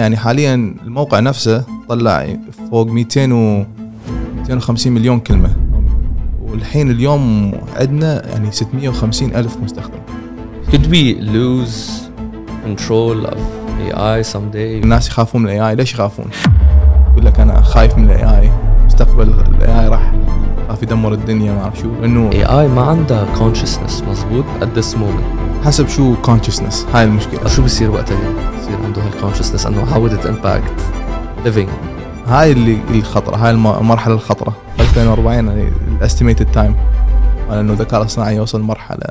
يعني حاليا الموقع نفسه طلع فوق 200 و 250 مليون كلمة. والحين اليوم عندنا يعني 650 ألف مستخدم. Could we lose control of AI someday? الناس يخافون من ال AI ليش يخافون؟ يقول لك أنا خايف من ال AI مستقبل ال AI راح خاف يدمر الدنيا ما أعرف شو. لأنه AI ما عندها consciousness مزبوط at this moment. حسب شو consciousness هاي المشكلة. شو بصير وقتها؟ يصير عنده هال consciousness انه would it impact living. هاي اللي الخطرة هاي الم- المرحله الخطرة. 2040 يعني ال estimated time إنه الذكاء الاصطناعي يوصل مرحلة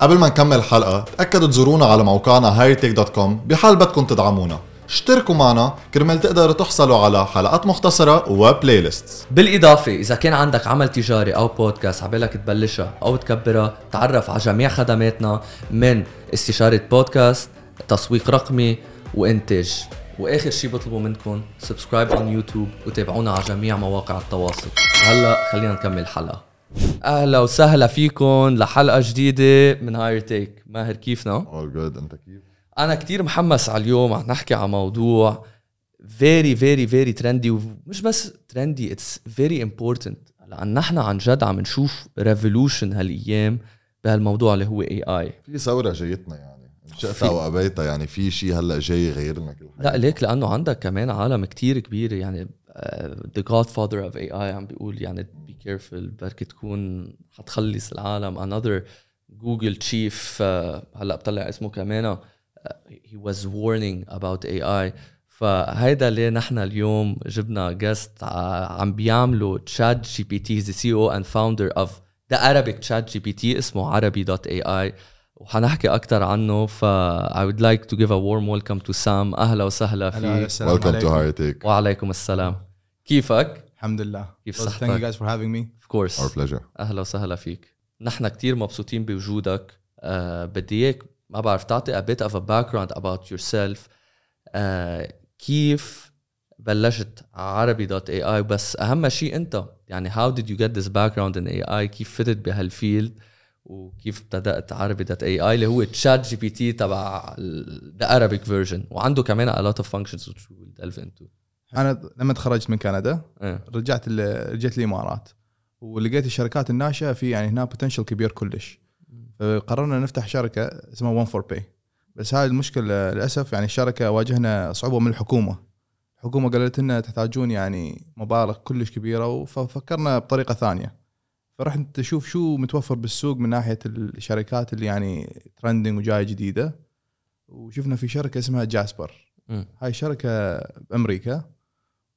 قبل ما نكمل الحلقة تأكدوا تزورونا على موقعنا hightech.com بحال بدكم تدعمونا. اشتركوا معنا كرمال تقدروا تحصلوا على حلقات مختصرة و playlist بالإضافة إذا كان عندك عمل تجاري أو بودكاست عبالك تبلشها أو تكبرها تعرف على جميع خدماتنا من استشارة بودكاست تسويق رقمي وإنتاج. وآخر شي بطلبه منكم subscribe on يوتيوب وتابعونا على جميع مواقع التواصل. وهلا خلينا نكمل الحلقة. أهلا وسهلا فيكم لحلقة جديدة من هاير تيك ماهر كيفنا؟ all good. أنت كيف؟ أنا كتير محمس على اليوم عم نحكي على موضوع very very very trendy ومش بس trendy it's very important. لأن نحن عن جد عم نشوف revolution هالأيام بهالموضوع اللي هو اي اي في ثورة جايتنا يعني. إن شئت في- أو ابيتها يعني. في شيء هلأ جاي يغير لنا كل حاجة لا ليك لأنه عندك كمان عالم كتير كبيره يعني آه، the godfather of AI عم بيقول يعني careful بركي تكون حتخلص العالم. Another Google chief هلأ بطلع اسمه كمان آه، he was warning about AI فهيدا ليه نحن اليوم جبنا guest عم بيعملوا ChatGPT the CEO and founder of the Arabic chat GPT اسمه عربي dot AI وحنحكي أكثر عنه ف I would like to give a warm welcome to Sam. أهلا وسهلا فيك. welcome to وعليكم السلام. كيفك؟ الحمد لله. كيف صحتك؟ thank you guys for having me. Of course. Our pleasure. أهلا وسهلا فيك. نحن كتير مبسوطين بوجودك. uh, بدي اياك ما بعرف تعطي a bit of a background about yourself. uh, كيف بلشت عربي dot AI بس أهم شيء أنت يعني how did you get this background in AI كيف فتت بهال field وكيف ابتدات عربي dot AI اللي هو ChatGPT تبع the Arabic version. وعنده كمان a lot of functions which we will delve into. أنا لما تخرجت من كندا إيه. رجعت رجعت الإمارات ولقيت الشركات الناشئة في يعني هنا potential كبير كلش. فقررنا نفتح شركة اسمها One Four Pay بس هاي المشكلة للأسف يعني الشركة واجهنا صعوبة من الحكومة. الحكومة قالت لنا تحتاجون يعني مبالغ كلش كبيرة ففكرنا بطريقة ثانية. فرحت نشوف شو متوفر بالسوق من ناحية الشركات اللي يعني trending وجاية جديدة. وشفنا في شركة اسمها جاسبر. هاي شركة بأمريكا.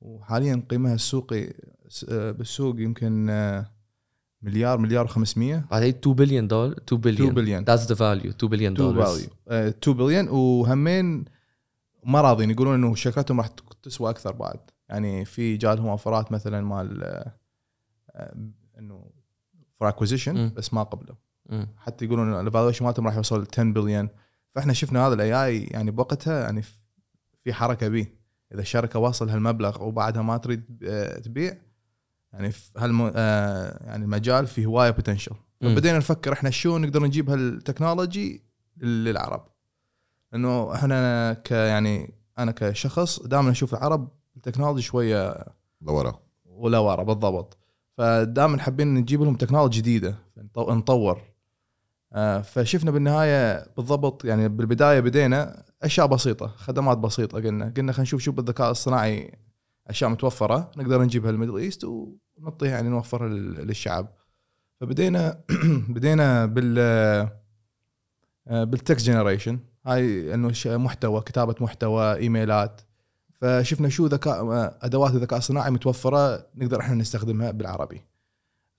وحاليا قيمها السوقي بالسوق يمكن آه، مليار مليار و500 بعدين 2 بليون دولار 2 بليون 2 بليون That's the value 2 بليون 2 دولار value 2 بليون وهمين ما راضين يقولون إنه شركاتهم راح تسوى أكثر بعد. يعني في جالهم offerات مثلا مال آه، آه، إنه for acquisition. بس ما قبله. حتى يقولون ال valuation مالتهم راح يوصل 10 بليون فإحنا شفنا هذا ال AI يعني بوقتها يعني في حركة به إذا الشركة واصل هالمبلغ وبعدها ما تريد آه، تبيع يعني في هالم آه، يعني المجال فيه هوايه potential. فبدينا نفكر إحنا شو نقدر نجيب هال technology للعرب. إنه إحنا ك يعني أنا كشخص دائما أشوف العرب ال technology شوية لورا. ولا ورا بالضبط. فدائما حابين نجيب لهم تكنولوجيا جديدة نطو- نطور. آه، فشفنا بالنهاية بالضبط يعني بالبداية بدينا أشياء بسيطة خدمات بسيطة قلنا. قلنا خلينا نشوف شو بالذكاء الصناعي أشياء متوفرة نقدر نجيبها لل Middle East ونعطيها يعني نوفرها لل- للشعب. فبدينا بدينا بال آه، بال text generation هاي إنه محتوى كتابة محتوى إيميلات. فشفنا شو ذكاء أدوات الذكاء الصناعي متوفرة نقدر إحنا نستخدمها بالعربي.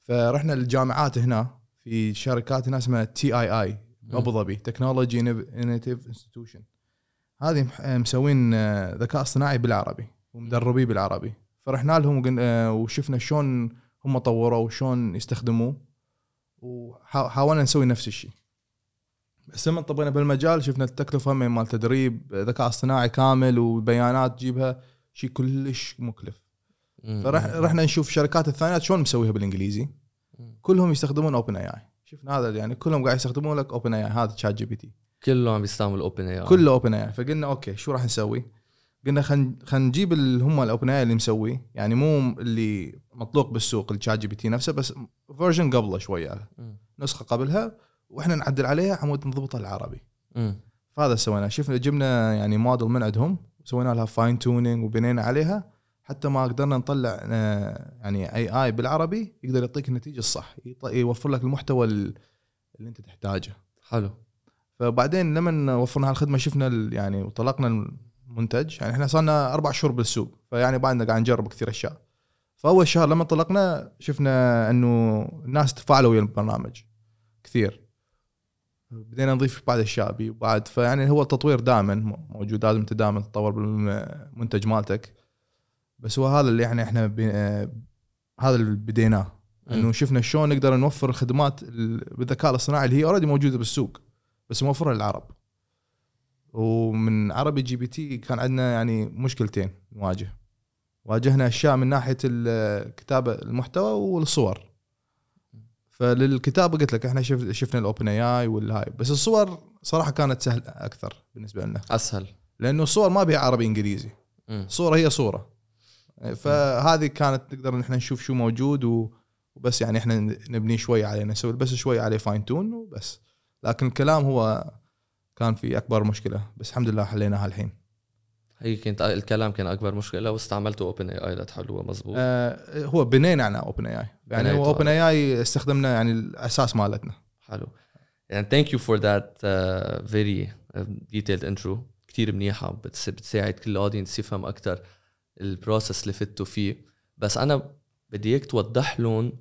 فرحنا للجامعات هنا في شركات هنا اسمها TII أبو ظبي Technology Innovative Institution هذه مح- مسوين آه، ذكاء اصطناعي بالعربي ومدربيه بالعربي. فرحنا لهم آه، وشفنا شلون هم طوروا وشلون يستخدموه وحاولنا نسوي نفس الشيء بس لما طبينا بالمجال شفنا التكلفة من مال تدريب ذكاء اصطناعي كامل وبيانات تجيبها شيء كلش مكلف. فرح رحنا نشوف شركات الثانيات شلون مسويها بالإنجليزي. كلهم يستخدمون OpenAI شفنا هذا يعني كلهم قاعد يستخدمون لك اوبن اي اي هذا تشات جي بي تي كله عم بيستعمل OpenAI كله OpenAI فقلنا okay شو راح نسوي؟ قلنا خلينا خلينا نجيب اللي هم ال OpenAI اللي مسويه يعني مو اللي مطلوق بالسوق ال ChatGPT نفسه بس version قبله شوية. نسخة قبلها وإحنا نعدل عليها عمود نضبطها العربي. فهذا سوينا. شفنا جبنا يعني موديل من عندهم سوينا لها fine tuning وبنينا عليها. حتى ما قدرنا نطلع آه، يعني AI بالعربي يقدر يعطيك النتيجة الصح. يوفر لك المحتوى ال- اللي أنت تحتاجه. حلو. فبعدين لما وفرنا هالخدمة شفنا يعني وطلقنا المنتج. يعني إحنا صارنا أربع شهور بالسوق فيعني بعدنا قاعد نجرب كثير أشياء. فأول شهر لما طلقنا شفنا إنه الناس تفاعلوا ويا البرنامج كثير. بدينا نضيف بعد اشياء بي وبعد فيعني هو التطوير دائما موجود لازم أنت دائما تطور بالمنتج مالتك. بس هو هذا اللي يعني إحنا بي هذا اللي بديناه. إنه شفنا شلون نقدر نوفر الخدمات ال- بالذكاء الاصطناعي اللي هي already موجودة بالسوق. بس موفرها للعرب ومن عربي GPT كان عندنا يعني مشكلتين نواجه. واجهنا أشياء من ناحية ال- كتابة المحتوى والصور. فللكتابة قلت لك إحنا شف شفنا ال OpenAI والهاي. بس الصور صراحة كانت سهله أكثر بالنسبة لنا. أسهل. لأنه الصور ما بيها عربي إنجليزي. صوره هي صورة. فهذه كانت نقدر نحن نشوف شو موجود وبس يعني إحنا نبني شوي عليه نسوي بس شوي عليه fine-tune وبس. لكن الكلام هو كان في أكبر مشكلة بس الحمد لله حليناها الحين. هي كانت الكلام كان أكبر مشكلة واستعملتوا OpenAI لتحلوها مزبوط آه هو بنينا على OpenAI يعني هو OpenAI استخدمنا يعني الأساس مالتنا. حلو. يعني thank you for that very detailed intro كثير منيحة بتس- بتساعد كل ال audience يفهم أكثر ال process اللي فتوا فيه. بس أنا بدي اياك توضح لهم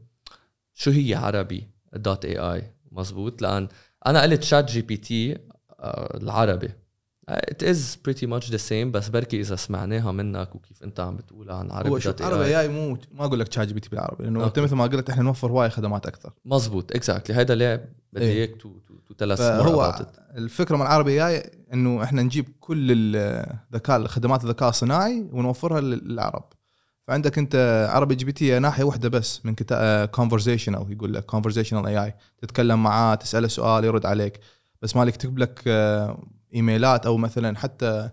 شو هي عربي dot AI مزبوط لأن أنا قلت ChatGPT آه، العربي. it is pretty much the same بس بركي إذا سمعناها منك وكيف أنت عم بتقولها عن عربي هو شوف dot عربي AI مو ما أقول لك ChatGPT بالعربي لأنه انت. مثل ما قلت إحنا نوفر هواي خدمات أكثر. مزبوط exactly هيدا ليه بدي إيه. إياك to to tell فهو الفكرة من العربي AI إنه إحنا نجيب كل الذكاء الخدمات الذكاء الصناعي ونوفرها للعرب. فعندك انت عربي GPT ناحية واحدة بس من كتاب conversational يقول لك conversational AI تتكلم معاه تسأله سؤال يرد عليك. بس مالك يكتب لك آه، إيميلات أو مثلا حتى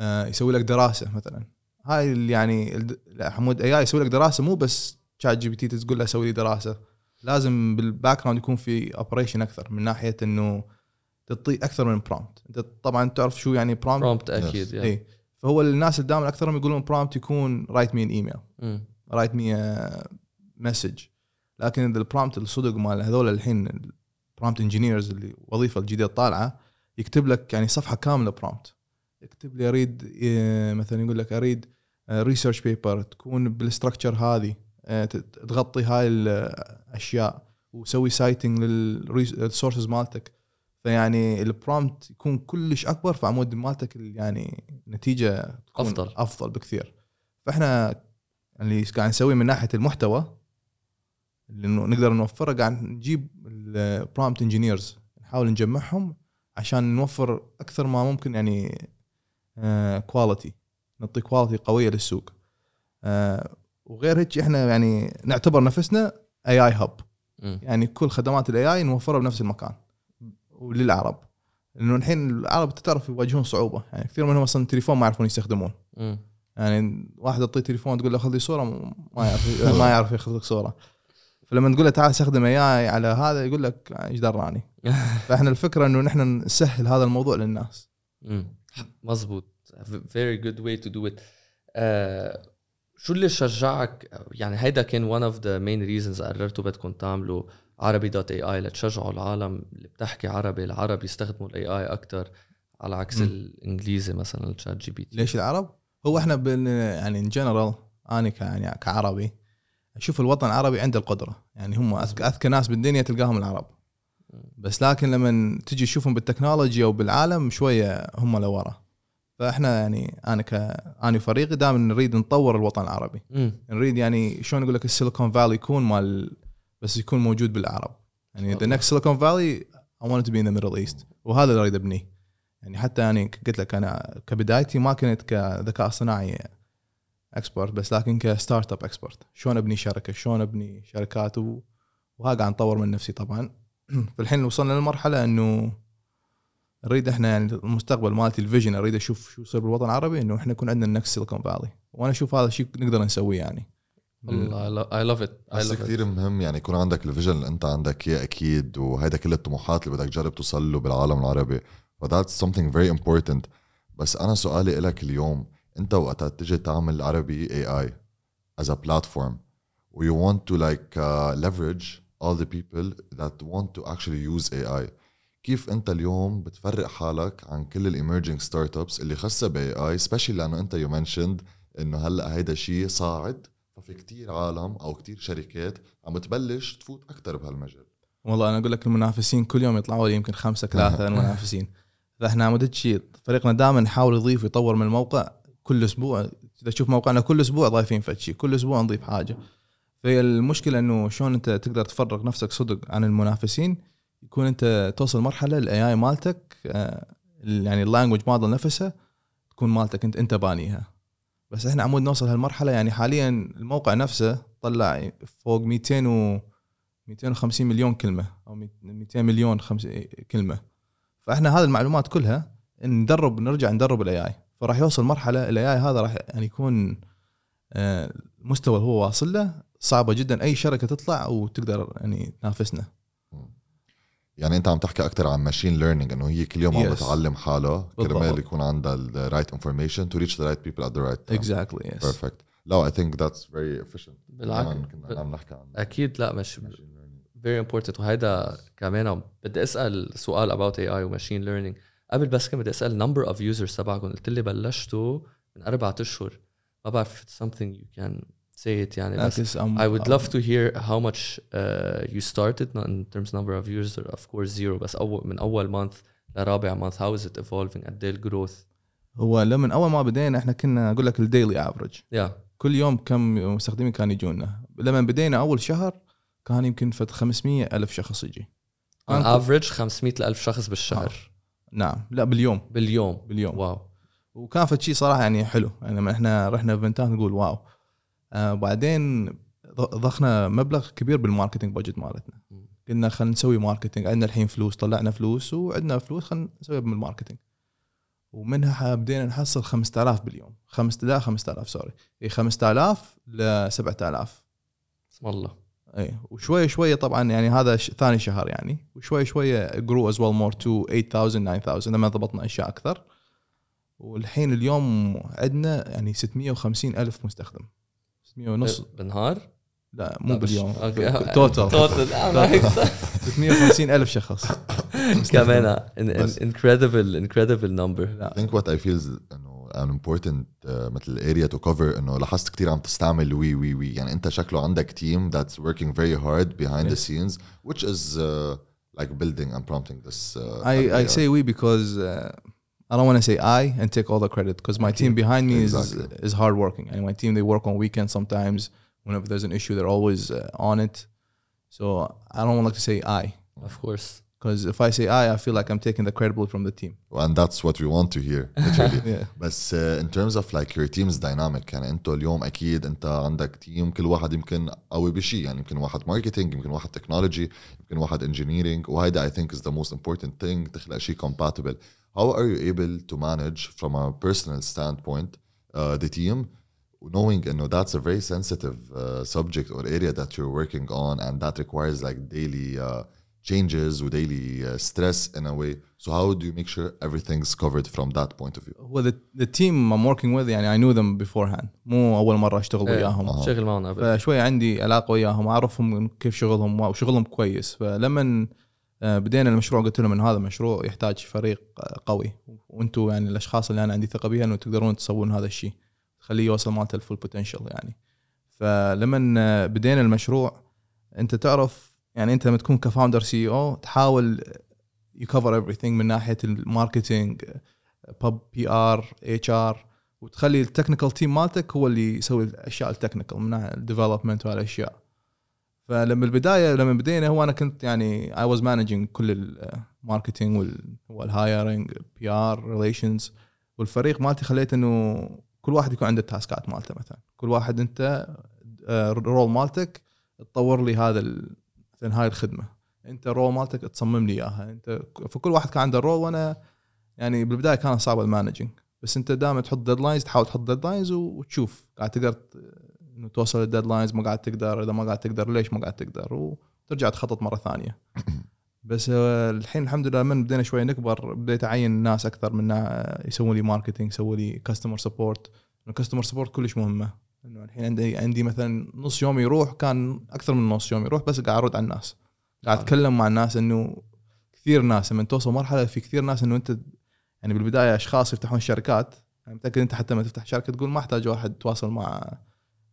آه، يسوي لك دراسة مثلا. هاي يعني عمود AI يسوي لك دراسة مو بس ChatGPT تقول له سوي لي دراسة. لازم بال background يكون في operation أكثر من ناحية إنه تعطي أكثر من prompt أنت طبعا تعرف شو يعني prompt prompt أكيد يعني اي فهو الناس اللي دائما أكثرهم يقولون prompt يكون write me an email. write me message لكن إذا ال prompt الصدق مال هذول الحين ال prompt engineers اللي وظيفة الجديده طالعة يكتب لك يعني صفحة كاملة prompt يكتب لي أريد إيه، مثلا يقول لك أريد research paper تكون بال structure هذه آه، تغطي هاي الاشياء وسوي citing لل sources مالتك. فيعني ال prompt يكون كلش أكبر فعمود مالتك ال- يعني نتيجه تكون أفضل. أفضل بكثير. فإحنا اللي قاعد نسويه من ناحية المحتوى اللي نقدر نوفره قاعد نجيب ال prompt engineers نحاول نجمعهم عشان نوفر أكثر ما ممكن يعني quality نعطي quality قوية للسوق. آه، وغير هيك إحنا يعني نعتبر نفسنا AI hub. يعني كل خدمات ال AI نوفرها بنفس المكان. وللعرب. لأنه الحين العرب تعرف يواجهون صعوبة. يعني كثير منهم أصلا التليفون ما يعرفون يستخدمون. مم. يعني واحد تعطيه تليفون تقول له خذ لي صورة ما يعرف ما يعرف ياخذ لك صورة. فلما تقول له تعال استخدم AI على هذا يقول لك إيش دراني فإحنا الفكرة إنه نحن نسهل هذا الموضوع للناس. مم. مزبوط very good way to do it. آه، شو اللي شجعك؟ يعني هيدا كان one of the main reasons قررتوا بدكم تعملوا. عربي dot AI لتشجعوا العالم اللي بتحكي عربي العرب يستخدموا ال AI أكثر على عكس مم. الإنجليزي مثلا ال ChatGPT ليش العرب؟ هو إحنا بن يعني in general أنا يعني كعربي أشوف الوطن العربي عنده القدرة. يعني هم اذكى أذكى ناس بالدنيا تلقاهم العرب. بس لكن لما تجي تشوفهم بالتكنولوجيا وبالعالم شوية هم لورا. فإحنا يعني أنا ك أنا وفريقي دائما نريد نطور الوطن العربي. مم. نريد يعني شلون أقول لك ال Silicon Valley يكون مال بس يكون موجود بالعرب يعني the. next Silicon Valley I wanted to be in the Middle East. وهذا اللي أريد أبنيه. يعني حتى يعني قلت لك أنا كبدايتي ما كنت كذكاء صناعي expert بس لكن ك startup expert شلون أبني شركة؟ شلون أبني شركات؟ و- وها قاعد نطور من نفسي طبعا. فالحين وصلنا للمرحلة إنه نريد إحنا يعني المستقبل مالتي ال vision أريد أشوف شو يصير بالوطن العربي إنه إحنا يكون عندنا ال next Silicon Valley وأنا أشوف هذا الشيء نقدر نسويه يعني. Love it. I بس كثير مهم يعني يكون عندك ال vision اللي انت عندك اياه أكيد وهيدا كل الطموحات اللي بدك تجرب توصل له بالعالم العربي. ف that's something very important. بس أنا سؤالي لك اليوم أنت وقتها تجي تعمل عربي AI as a platform و you want to like uh, leverage all the people that want to actually use AI كيف أنت اليوم بتفرق حالك عن كل ال emerging startups اللي خاصة ب AI specially لأنه أنت you mentioned إنه هلأ هيدا شيء صاعد ففي كتير عالم أو كتير شركات عم تبلش تفوت أكثر بهالمجال. والله أنا أقول لك المنافسين كل يوم يطلعوا لي يمكن خمسة ثلاثة المنافسين. فإحنا عمود شيء فريقنا دائما نحاول يضيف ويطور من الموقع كل أسبوع. إذا تشوف موقعنا كل أسبوع ضايفين فد شيء كل أسبوع نضيف حاجة. فهي المشكلة إنه شلون أنت تقدر تفرغ نفسك صدق عن المنافسين؟ يكون أنت توصل مرحلة ال AI مالتك آه، يعني ال language model نفسها تكون مالتك انت أنت بانيها. بس إحنا عمود نوصل هالمرحلة يعني حاليا الموقع نفسه طلع فوق 200 و 250 مليون كلمة أو 200 مليون خمس كلمة. فإحنا هذه المعلومات كلها ندرب نرجع ندرب ال AI فراح يوصل مرحلة ال AI هذا راح يعني يكون آه، المستوى اللي هو واصل له صعبة جدا أي شركة تطلع وتقدر يعني تنافسنا. يعني انت عم تحكي أكثر عن machine learning انه هي كل يوم عم Yes. بتعلم حالها. كرمال يكون عندها the right information to reach the right people at the right exactly yes perfect لا I think that's very efficient. بالعكس. كنا عم نحكي عن أكيد لا مش very important. وهيدا كمان بدي أسأل سؤال about AI و machine learning. قبل بس كان بدي أسأل number of users تبعكم. قلت لي بلشتوا من أربعة أشهر. ما بعرف if it's something you can say it يعني. بس I would love to hear how much uh, you started not in terms number of users of course zero بس أول من أول month لرابع month how is it evolving? قد إيه الجروث هو لما أول ما بدينا إحنا كنا أقول لك الديلي افريج yeah. كل يوم كم مستخدمين كانوا يجونا. لما بدينا أول شهر كان يمكن فد 500 ألف شخص يجي. On average 500 ألف شخص بالشهر. نعم. لا باليوم. باليوم. باليوم. wow. وكان فد شيء صراحة يعني حلو. يعني لما إحنا رحنا event ات نقول wow. آه بعدين ض- ضخنا مبلغ كبير بال marketing budget مالتنا. قلنا خلينا نسوي marketing عندنا الحين فلوس طلعنا فلوس وعندنا فلوس خلينا نسويها بال marketing. ومنها بدينا نحصل 5000 باليوم. 5 لا 5000 sorry اي 5000 ل 7000 اسم الله. اي وشويه شوية طبعا يعني هذا ش... ثاني شهر يعني. وشويه شوية grow as well more to 8000 9000 لما ضبطنا أشياء أكثر. والحين اليوم عندنا يعني 650 ألف مستخدم. 600 ونص بالنهار لا مو باليوم total total آه، 650 الف شخص كمان incredible incredible number I لا think what I feel is انه an important uh, مثل area to cover انه لاحظت كثير عم تستعمل وي وي وي يعني انت شكله عندك team that's working very hard behind the scenes which is uh, like building and prompting this uh, I, I say we because uh, I don't want to say I and take all the credit because my team behind me Exactly. is is hardworking and my team they work on weekends sometimes whenever there's an issue they're always uh, on it so I don't want to say I of course because if I say I I feel like I'm taking the credibility from the team and that's what we want to hear literally yeah بس uh, in terms of like your team's dynamic يعني انتوا اليوم اكيد انت عندك تيم كل واحد يمكن قوي بشيء يعني يمكن واحد ماركتينج يمكن واحد تكنولوجي يمكن واحد engineering وهيدا I think is the most important thing تخلق شيء compatible how are you able to manage from a personal standpoint uh, the team knowing انه that's a very sensitive uh, subject or area that you're working on and that requires like daily uh, changes or daily uh, stress in a way so how do you make sure everything's covered from that point of view well the, the team I'm working with يعني I knew them beforehand مو أول مرة أشتغل وياهم آه. شغل معنا قبل فشوي عندي علاقه وياهم اعرفهم كيف شغلهم وشغلهم كويس فلما آه، بدينا المشروع قلت لهم ان هذا مشروع يحتاج فريق آه، قوي. وأنتم يعني الأشخاص اللي أنا عندي ثقة بها إنه تقدرون تسوون هذا الشيء. تخليه يوصل مالته ال full potential يعني. فلما آه، بدينا المشروع أنت تعرف يعني أنت لما تكون ك founder CEO تحاول you cover everything من ناحية ال marketing بب PR HR وتخلي ال technical team مالتك هو اللي يسوي الأشياء ال technical من ناحية ال development وهالأشياء. فلما البداية لما بدينا هو أنا كنت يعني I was managing كل ال marketing وال hiring PR relations والفريق مالتي خليت إنه كل واحد يكون عنده ال task ات مالته مثلا. كل واحد أنت role مالتك تطور لي هذا مثلا هاي الخدمة. أنت role مالتك تصمم لي إياها. أنت فكل واحد كان عنده role وأنا يعني بالبداية كان صعب ال managing بس أنت دائما تحط deadlines تحاول تحط deadlines وتشوف. قاعد تقدر إنه توصل ال deadlines ما قاعد تقدر إذا ما قاعد تقدر ليش ما قاعد تقدر؟ وترجع تخطط مرة ثانية. بس آه، الحين الحمد لله من بدينا شوي نكبر بديت أعين ناس أكثر من يسوون لي marketing يسوون لي customer support ال customer support كلش مهمة. إنه الحين عندي عندي مثلا نص يوم يروح كان أكثر من نص يوم يروح بس قاعد أرد على الناس. قاعد. أتكلم مع الناس إنه كثير ناس لما توصل مرحلة في كثير ناس إنه أنت يعني بالبداية أشخاص يفتحون شركات. يعني متأكد أنت حتى لما تفتح شركة تقول ما أحتاج واحد يتواصل مع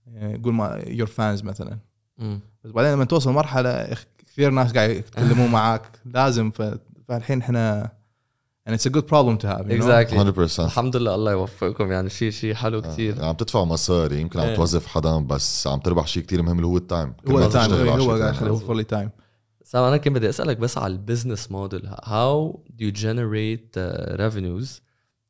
يعني يقول مع your fans مثلا. مم. بس بعدين لما توصل مرحلة كثير ناس قاعد يتكلمون معاك لازم. فالحين إحنا يعني اتس ا جود بروبلم تو هاف اكزاكتلي 100% الحمد لله الله يوفقكم. يعني شيء شيء حلو آه، كثير يعني عم تدفع مصاري يمكن عم إيه. توظف حدا بس عم تربح شيء كتير مهم اللي هو ال time. هو ما التايم على هو قاعد يوفر لي time سام أنا كنت بدي أسألك بس على ال business model how do you generate revenues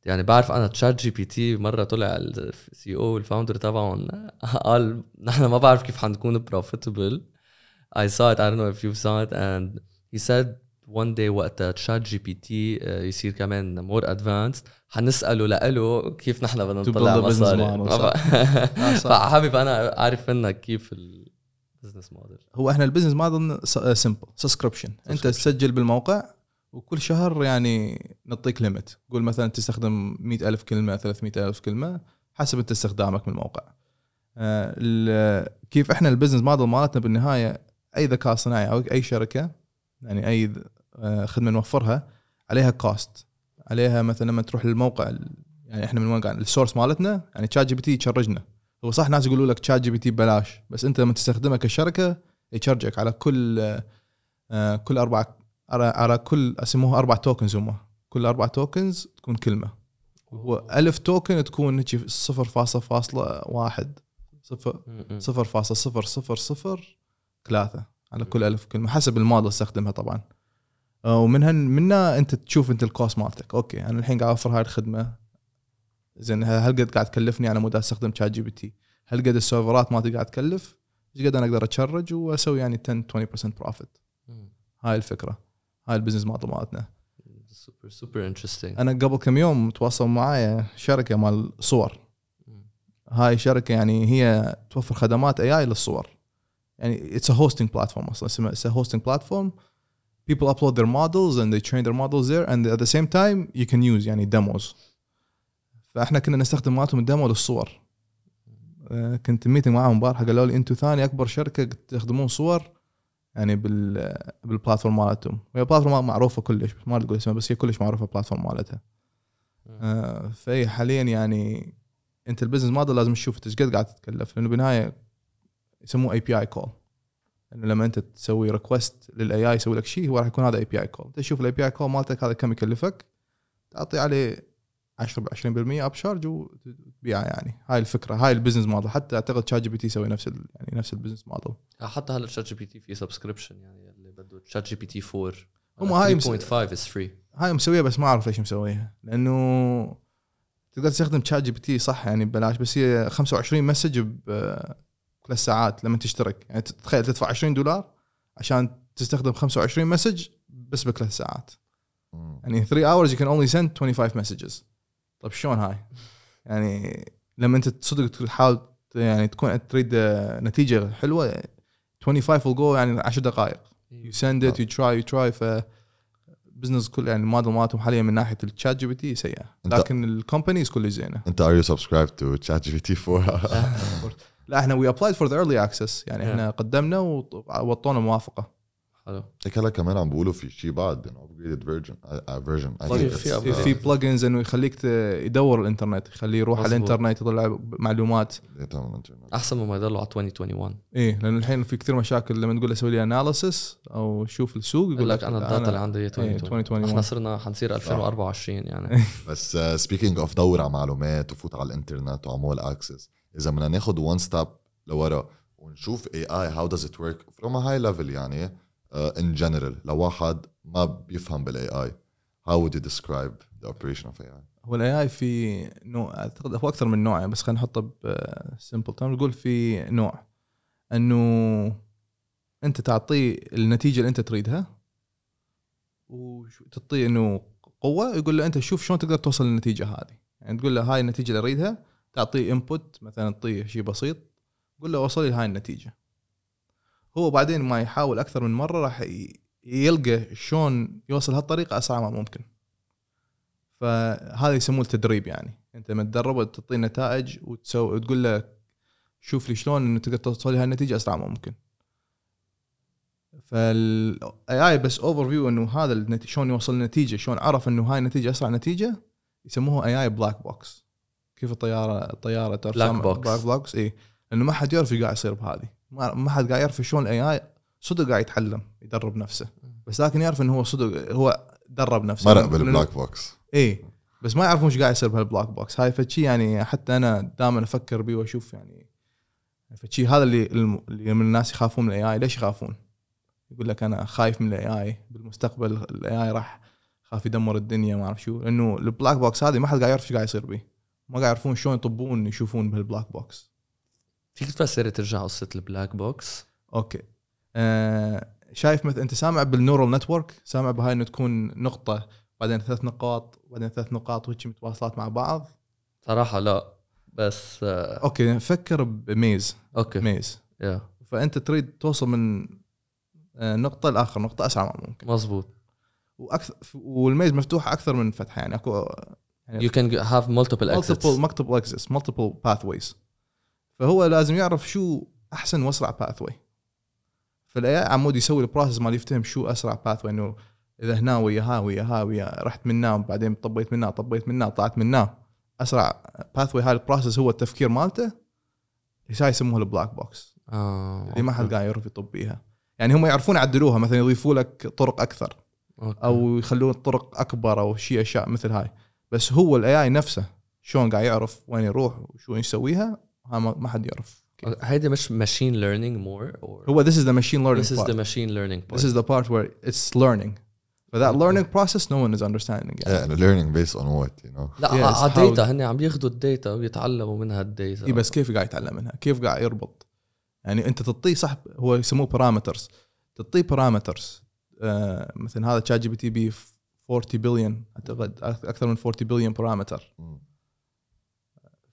يعني بعرف أنا تشات جي بي تي مرة طلع ال CEO وال founder تبعهم قال نحن ما بعرف كيف حنكون profitable I saw it I don't know if you saw it and he said one day وقت تشات جي بي تي يصير كمان more advanced حنسأله لإله كيف نحن بدنا نطلع مصاري. بق- آه،. فحابب أنا أعرف منك كيف البزنس موديل هو إحنا ال business model simple subscription أنت تسجل بالموقع وكل شهر يعني نعطيك limit قول مثلا تستخدم مئة ألف كلمة 300 ألف كلمة حسب انت استخدامك من الموقع. آه، كيف إحنا ال business model مالتنا بالنهاية أي ذكاء صناعي أو أي شركة يعني أي آه، خدمة نوفرها عليها cost عليها مثلا لما تروح للموقع يعني إحنا من وين قاعد ال source مالتنا يعني تشات جي بي تي ي charge نا. هو صح ناس يقولوا لك تشات جي بي تي ببلاش بس أنت لما تستخدمه كشركة ي charge ك على كل آه، كل أربع على على كل أسموها أربع tokens هم. كل أربع tokens تكون كلمة. هو ألف token تكون هيك صفر فاصلة فاصلة واحد. صفر صفر فاصلة صفر صفر صفر ثلاثة على كل ألف كلمة حسب الموديل استخدمها طبعا. آه، ومنها منها أنت تشوف أنت ال cost مالتك. okay أنا الحين قاعد أوفر هاي الخدمة. زين هل قد قاعد تكلفني؟ على مود أستخدم شات جي بي تي هل قد ال server ات مالتي قاعد تكلف؟ إيش قد أنا أقدر أ charge وأسوي يعني 10 20% profit هاي الفكرة. هاي ال business model مالتنا super super interesting أنا قبل كم يوم تواصل معايا شركة مال صور. هاي شركة يعني هي توفر خدمات AI للصور. يعني it's a hosting platform أصلا اسمها it's a hosting platform people upload their models and they train their models there and at the same time you can use يعني demos. فإحنا كنا نستخدم مالتهم ال demo للصور. آه، كنت meeting معاهم امبارح قالوا لي أنتم ثاني أكبر شركة تستخدمون صور. يعني بال بال platform مالتهم. وهي platform معروفة كلش بس ما تقول اسمها بس هي كلش معروفة ال platform مالتها. آه، فهي حاليا يعني أنت ال business model لازم تشوف أنت إيش قد قاعد تتكلف لأنه بالنهاية يسموه API call إنه لما أنت تسوي request لل AI يسوي لك شيء هو راح يكون هذا API call تشوف ال API call مالتك هذا كم يكلفك تعطي عليه 10 ب 20% up charge وتبيعه يعني. هاي الفكرة هاي ال business model حتى أعتقد شات جي بي تي يسوي نفس ال- يعني نفس ال business model حتى هلا ChatGPT في subscription يعني اللي بده. ChatGPT 4 هم هاي مس- 3.5 از free هاي مسويها بس ما أعرف ليش مسويها لأنه تقدر تستخدم ChatGPT صح يعني ببلاش بس هي 25 message بثلاث ساعات لما تشترك. يعني تتخيل تدفع 20 دولار عشان تستخدم 25 message بس بثلاث ساعات. يعني 3 hours you can only send 25 messages. طيب شلون هاي؟ يعني لما انت صدق تحاول يعني تكون تريد نتيجة حلوة 25 will go يعني 10 دقائق. you send it you try you try ف business كل يعني الموديل مالتهم حاليا من ناحية ال ChatGPT سيئه لكن ال companies كلش زينة. أنت are you subscribed to ChatGPT 4 لا إحنا we applied for the early access يعني إحنا قدمنا ووطونا موافقة. حلو هيك هلا كمان عم بيقولوا في شيء بعد إنه upgraded version version في- في upgrade. في plugins إنه يخليك يدور الإنترنت يخليه يروح على. الإنترنت يطلع معلومات. أحسن مما يضلوا على 2021 إيه لأن الحين في كثير مشاكل لما تقول له سوي لي analysis أو شوف السوق يقول لك أنا ال data اللي عندي هي 2021 2021. إحنا صرنا حنصير 2024 يعني. بس speaking of دور على معلومات وفوت على الإنترنت وعمول access إذا بدنا ناخذ one step لورا ونشوف AI how does it work from high level يعني in general لواحد ما بيفهم بال AI how would you describe the operation of AI هو ال AI في نوع أعتقد هو أكثر من نوع يعني بس خلينا نحطه ب simple term نقول في نوع. إنه أنت تعطيه النتيجة اللي أنت تريدها وتعطيه إنه قوة يقول له أنت شوف شلون تقدر توصل للنتيجة هذه. يعني تقول له هاي النتيجة اللي أريدها تعطيه input مثلا تعطيه شيء بسيط قول له وصل لي هاي النتيجة. هو بعدين ما يحاول أكثر من مرة راح يلقى شلون يوصل هالطريقة أسرع ما ممكن. فهذا يسموه التدريب يعني. أنت لما تدربه تعطيه نتائج وتسوي وتقول له شوف لي شلون إنه تقدر توصل لي هالنتيجة أسرع ما ممكن. فال AI بس overview إنه هذا النتيجة شلون يوصل للنتيجه شلون عرف إنه هاي النتيجة أسرع نتيجة يسموها AI black box كيف الطياره الطيارة تعرف Black سامع- box. black box اي لأنه ما حد يعرف إيش قاعد يصير بهذه. ما ما حد قاعد يعرف شلون ال AI صدق قاعد يتعلم يدرب نفسه. بس لكن يعرف إنه هو صدق هو درب نفسه. مرق بال black box. اي بس ما يعرفون إيش قاعد يصير بهال black box. هاي فشي يعني حتى أنا دائما أفكر بيه وأشوف يعني فشي هذا اللي اللي من الناس يخافون من ال AI ليش يخافون؟ يقول لك أنا خايف من ال AI بالمستقبل ال AI راح خاف يدمر الدنيا ما أعرف شو. لأنه ال black box هذه ما حد قاعد يعرف إيش قاعد يصير به ما قاعد يعرفون شلون يطبون يشوفون بهال black box. فيك تفسر ترجع قصة ال black box؟ okay. آه شايف مثل أنت سامع بال neural network؟ سامع بهاي إنه تكون نقطة بعدين ثلاث نقاط بعدين ثلاث نقاط وهيك متواصلات مع بعض؟ صراحة لا بس آه، okay فكر ب maze. okay. maze. يا فأنت تريد توصل من آه، نقطة لاخر نقطة أسرع ما ممكن. مزبوط وأكثر وال maze مفتوحه أكثر من فتحة يعني اكو you can have multiple exits. multiple multiple exits multiple pathways فهو لازم يعرف شو أحسن وأسرع pathway فال AI عمود يسوي ال process مال يفتهم شو أسرع pathway إنه إذا هنا ويا ها ويا ها ويا رحت من هنا بعدين طبيت من هنا طبيت من هنا طلعت من هنا أسرع pathway هاي ال process هو التفكير مالته هاي يسموها ال black box آه اللي ما حد قاعد يعرف يطب بيها. يعني هم يعرفون يعدلوها مثلا يضيفوا لك طرق أكثر okay. أو يخلون الطرق أكبر أو شيء أشياء مثل هاي. بس هو ال AI نفسه شلون قاعد يعرف وين يروح وشو يسويها؟ ها ما حد يعرف. هيدي مش learning more or هو this is the machine learning this is part. the machine learning part. This is the part where it's learning. For that learning process no one is understanding yeah يعني. and learning based on what you know? لا Yes, على ال data هن عم ياخذوا ال data ويتعلموا منها ال data إيه بس كيف قاعد يتعلم منها؟ كيف قاعد يربط؟ يعني أنت تعطيه صح هو يسموه parameters تعطيه parameters آه مثلا هذا ChatGPT بي 40 بليون أعتقد أكثر من 40 billion parameter.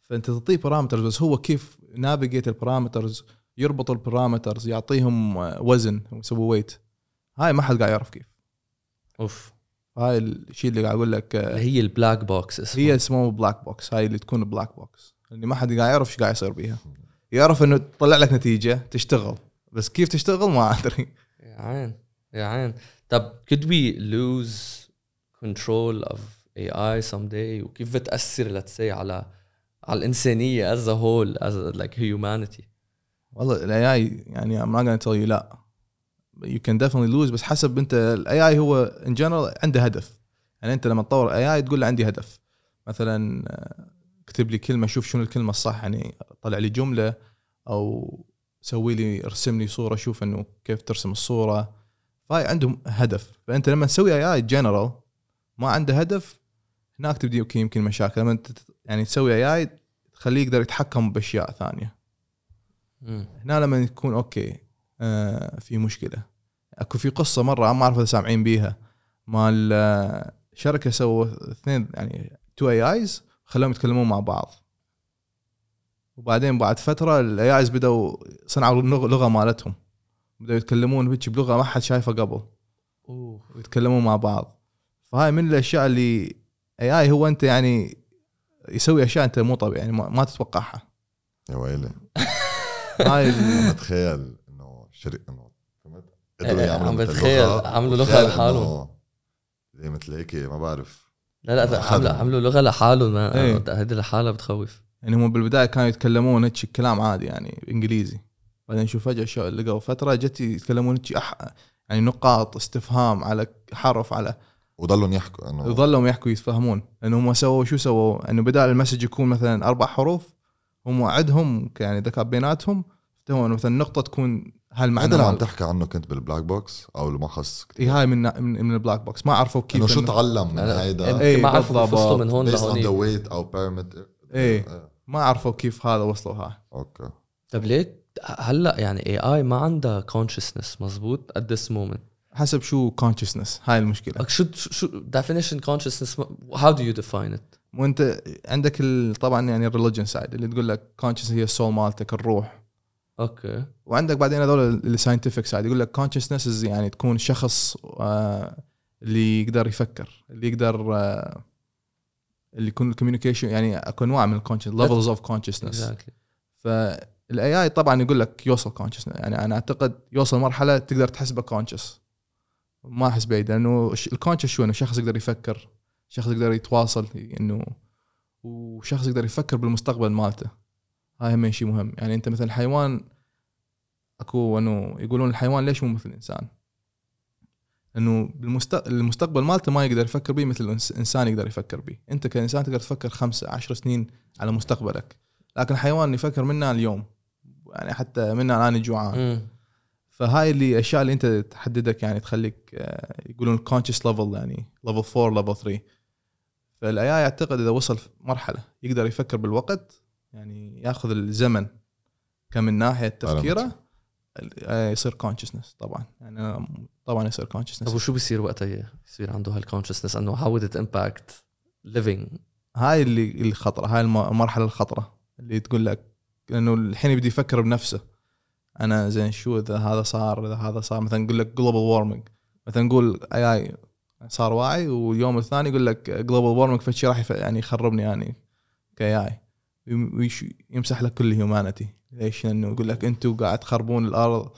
فأنت تعطيه parameters بس هو كيف navigate ال parameters يربط ال parameters يعطيهم آه، وزن يسوي weight هاي ما حد قاعد يعرف كيف. أوف. هاي الشيء اللي قاعد أقول لك آه، اللي هي ال black box هي اسمه black box هاي اللي تكون black box اللي ما حد قاعد يعرف إيش قاعد يصير بيها. يعرف إنه تطلع لك نتيجة تشتغل. بس كيف تشتغل؟ ما أدري. يا عين يا عين. طب could we lose control of AI someday وكيف بتأثر let's say على على as a whole as like humanity. والله ال AI يعني I'm not gonna tell you لا. You can definitely lose. بس حسب أنت ال AI هو in general عنده هدف. يعني أنت لما تطور AI تقول له عندي هدف. مثلا آه، اكتب لي كلمة شوف شنو الكلمة الصح. يعني طلع لي جملة أو سوي لي ارسم لي صورة شوف إنه كيف ترسم الصورة. فهاي عندهم هدف. فأنت لما تسوي AI general ما عنده هدف هناك تبدي okay يمكن مشاكل. لما انت يعني تسوي AI تخليه يقدر يتحكم بأشياء ثانية. مم. هنا لما يكون okay آه في مشكلة. أكو في قصة مرة ما أعرف إذا سامعين بيها. مال آه، شركة سووا اثنين يعني two AIs خلوهم يتكلمون مع بعض. وبعدين بعد فترة ال AIs بدأوا صنعوا اللغة مالتهم. بدأوا يتكلمون هيك بلغة ما حد شايفها قبل. أوه. ويتكلمون مع بعض. فهاي من الأشياء اللي AI هو أنت يعني يسوي أشياء أنت مو طبيعي يعني ما ما تتوقعها يا ويلي هاي بتخيل إنه شركه إنه فهمت؟ إيه، يعملوا عم بتخيل عملوا لغة وتخيل لحالهم. زي مثل هيك ما بعرف لا لا. عملوا عملوا لغة لحالهم إيه. هيدي لحالها بتخوف يعني هم بالبداية كانوا يتكلمون هيك كلام عادي يعني إنجليزي بعدين شوف فجأة شو لقوا فترة جت يتكلمون هيك. يعني نقاط استفهام على حرف على وضلوا يحكوا إنه ظلوا يحكوا يتفهمون لأنه هم سووا شو سووا؟ إنه بدال المسج يكون مثلا أربع حروف هم عدهم يعني ذكاء بيناتهم هو مثلا نقطة تكون هاي المعنى هذا اللي عم تحكي عنه كنت بالبلاك بوكس أو اللي ما خص إيه هاي من من, من البلاك بوكس. ما عرفوا كيف إنه شو تعلم من أنا- هيدا. إيه، ما عرفوا بالضبط. يفصلوا من هون لهونيك. weight أو إيه. ما عرفوا كيف هذا وصلوا هاي. أوكي. طب ليك هلأ يعني اي اي ما عندها كونشسنس مزبوط at this moment. حسب شو consciousness. هاي المشكلة. شو شو definition consciousness how do you define it? وانت عندك طبعا يعني ال religion side اللي تقول لك consciousness هي ال soul مالتك الروح. Okay. وعندك بعدين هذول ال scientific side يقول لك consciousness يعني تكون شخص آه، اللي يقدر يفكر اللي يقدر آه، اللي يكون ال communication يعني اكو انواع من ال conscious levels of consciousness فال AI طبعا يقول لك يوصل consciousness يعني أنا أعتقد يوصل مرحلة تقدر تحسبه conscious ما أحس بعيد لأنه ال conscious شو إنه شخص يقدر يفكر شخص يقدر يتواصل إنه وشخص يقدر يفكر بالمستقبل مالته. هاي هم شيء مهم. يعني أنت مثلا الحيوان أكو إنه يقولون الحيوان ليش مو مثل الإنسان؟ إنه المستقبل مالته ما يقدر يفكر به مثل الانسان يقدر يفكر به أنت كإنسان تقدر تفكر خمسة عشر سنين على مستقبلك. لكن الحيوان يفكر منا اليوم. يعني حتى منا أنا جوعان. فهاي اللي الاشياء اللي أنت تحددك يعني تخليك آه، يقولون conscious level يعني level 4 level 3 فال AI أعتقد إذا وصل مرحلة يقدر يفكر بالوقت يعني ياخذ الزمن كمن ناحية تفكيره آه، يصير consciousness طبعا. يعني طبعا يصير طب consciousness وشو بيصير وقتها؟ يصير عنده هال consciousness أنه would it impact living هاي اللي اللي خطره هاي الم- المرحلة الخطرة اللي تقول لك إنه الحين يبدي يفكر بنفسه. أنا زين شو إذا هذا صار إذا هذا صار مثلا نقول لك global warming مثلا نقول AI صار واعي واليوم الثاني يقول لك global warming فشي راح يعني يخربني يعني ك AI يمسح لك كل humanity ليش؟ لأنه يقول لك أنتم قاعد تخربون الأرض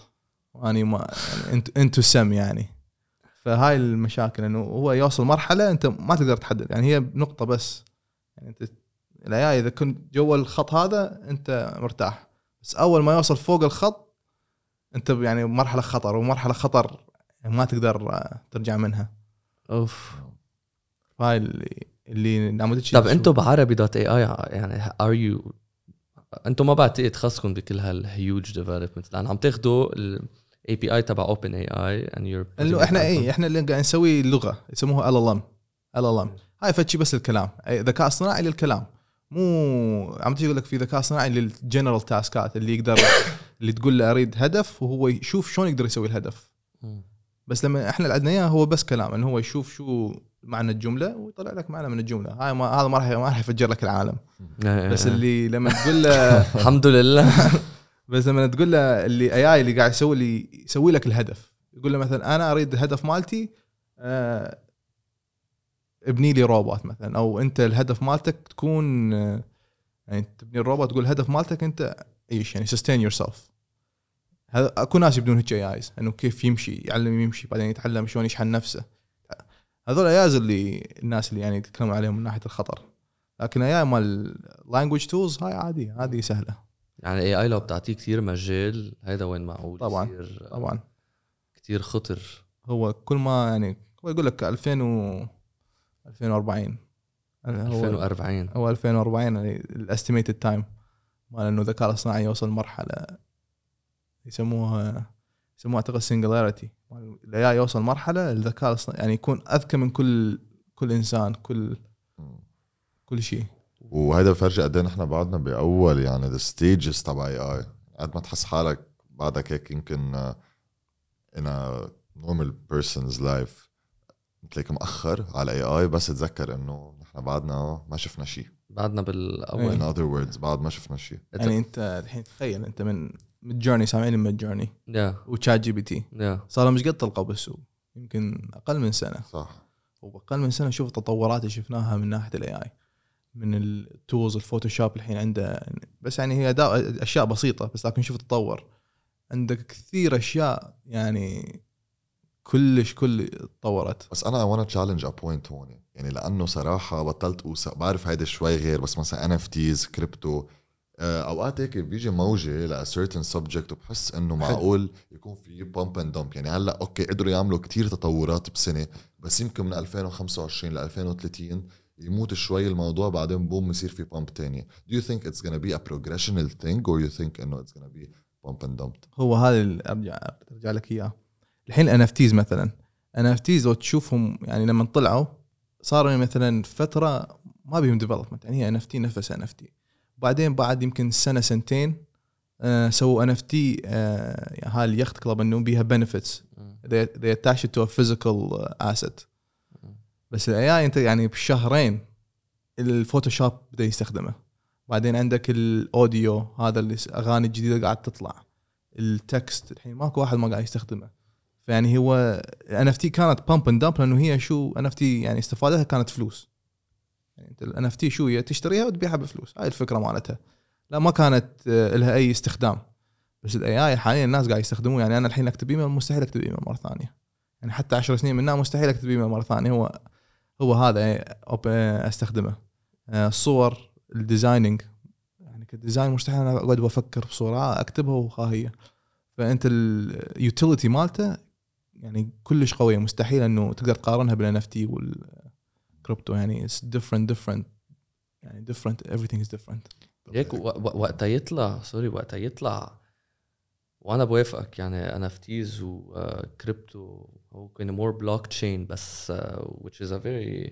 واني ما يعني أنتم سم يعني. فهاي المشاكل انه هو يوصل مرحلة أنت ما تقدر تحدد. يعني هي نقطة بس. يعني أنت الاي اي إذا كنت جوا الخط هذا أنت مرتاح. بس أول ما يوصل فوق الخط انت يعني مرحلة خطر ومرحلة خطر ما تقدر ترجع منها. أوف. هاي اللي اللي طب أنتم بعربي دوت اي اي يعني ار يو أنتم ما بعتقد تخصكم بكل هالهيوج ديفلوبمنت لأن عم تاخذوا الاي بي اي تبع اوبن اي اي you're إنه إحنا اي إحنا اللي قاعد نسوي لغة يسموها ال ال ام ال ال ام هاي فتشي بس الكلام. أي ذكاء اصطناعي للكلام. مو عم تجي يقول لك في ذكاء اصطناعي لل general task ات اللي يقدر اللي تقول له أريد هدف وهو يشوف شلون يقدر يسوي الهدف. بس لما إحنا اللي عندنا إياه هو بس كلام إنه هو يشوف شو معنى الجملة ويطلع لك معنى من الجملة. هاي ما هذا ما راح ما راح يفجر لك العالم. بس اللي لما تقول له الحمد لله. بس لما تقول له ال AI اللي قاعد يسوي لي يسوي لك الهدف يقول له مثلا أنا أريد الهدف مالتي آه، ابني لي روبوت مثلا أو أنت الهدف مالتك تكون آه، يعني تبني الروبوت تقول الهدف مالتك أنت عيش يعني sustain yourself هذا أكو ناس يبدون هيك AIs إنه كيف يمشي يعلم يمشي بعدين يتعلم شلون يشحن نفسه. هذول AIs اللي الناس اللي يعني يتكلمون عليهم من ناحية الخطر. لكن AI مال language tools هاي عادي هذه سهلة. يعني AI لو بتعطيه كثير مجال هيدا وين معقول طبعاً. يصير طبعا. كثير خطر. هو كل ما يعني هو يقول لك 2000 و 2040 هو 2040 هو 2040 يعني ال estimated time مال إنه الذكاء الاصطناعي يوصل مرحلة يسموها يسموها أعتقد singularity ال AI يوصل مرحلة الذكاء الاصطناعي يعني يكون أذكى من كل كل إنسان كل كل شيء. وهيدا بفرجي قد إيه نحن بعدنا بأول يعني the stages تبع AI قد ما تحس حالك بعدك هيك يمكن a normal person's life. تلاقيك مأخر على اي اي بس تذكر إنه نحن بعدنا ما شفنا شيء. بعدنا in بالاول other words بعد ما شفنا شيء. يعني أنت الحين تخيل أنت من من جورني سامعين من جورني يا وتشات جي بي تي صار مش قد طلقوا بالسوق. يمكن أقل من سنة. صح. واقل من سنة شوف التطورات اللي شفناها من ناحية الاي اي من ال tools ال Photoshop الحين عنده. بس يعني هي أشياء بسيطة بس لكن شوف التطور عندك كثير أشياء يعني كلش كل تطورت بس أنا challenge a point هون. يعني لأنه صراحة بطلت اوثق بعرف هيدا شوي غير بس مثلا NFTs crypto أوقات هيك بيجي موجة ل certain subject وبحس إنه معقول يكون في pump and dump يعني هلأ okay قدروا يعملوا كتير تطورات بسنة بس يمكن من 2025 ل 2030 يموت شوي الموضوع بعدين بوم يصير في pump تاني do you think it's gonna be a progressional thing or you think إنه it's gonna be pump and dump هو هذا اللي ارجع أرجع لك إياه. الحين NFTs مثلا. NFTs لو تشوفهم يعني لما طلعوا صاروا مثلا فترة ما بيهم ديفلوبمنت يعني هي ان اف تي نفس ان اف تي بعدين بعد يمكن سنة سنتين آه سووا NFT هاي ال yacht club انه بيها benefits they, they attach it to a physical uh, asset. بس ال AI انت يعني بشهرين الفوتوشوب بدأ يستخدمه. بعدين عندك ال audio هذا اللي أغاني جديدة قاعد تطلع. ال text الحين ماكو واحد ما قاعد يستخدمه. فيعني هو NFT كانت pump and dump لأنه هي شو NFT يعني استفادتها كانت فلوس. يعني أنت ال NFT شو هي؟ تشتريها وتبيعها بفلوس. هاي الفكرة مالتها. لا ما كانت آه، لها أي استخدام. بس ال AI حاليا الناس قاعد يستخدموه. يعني أنا الحين أكتب إيميل مستحيل أكتب إيميل مرة ثانية. يعني حتى 10 سنين منها مستحيل أكتب إيميل مرة ثانية. هو هو هذا أوب- آه، أستخدمه. آه، الصور ال designing يعني ك design مستحيل أنا اقعد بفكر بصورة أكتبها وها هي. فأنت ال utility مالته يعني كلش قوية. مستحيل إنه تقدر تقارنها بال NFT وال crypto يعني it's different different يعني different everything is different هيك وقتها يطلع sorry وقتها يطلع وأنا بوافقك. يعني NFTs و crypto هو كان more blockchain بس uh, which is a very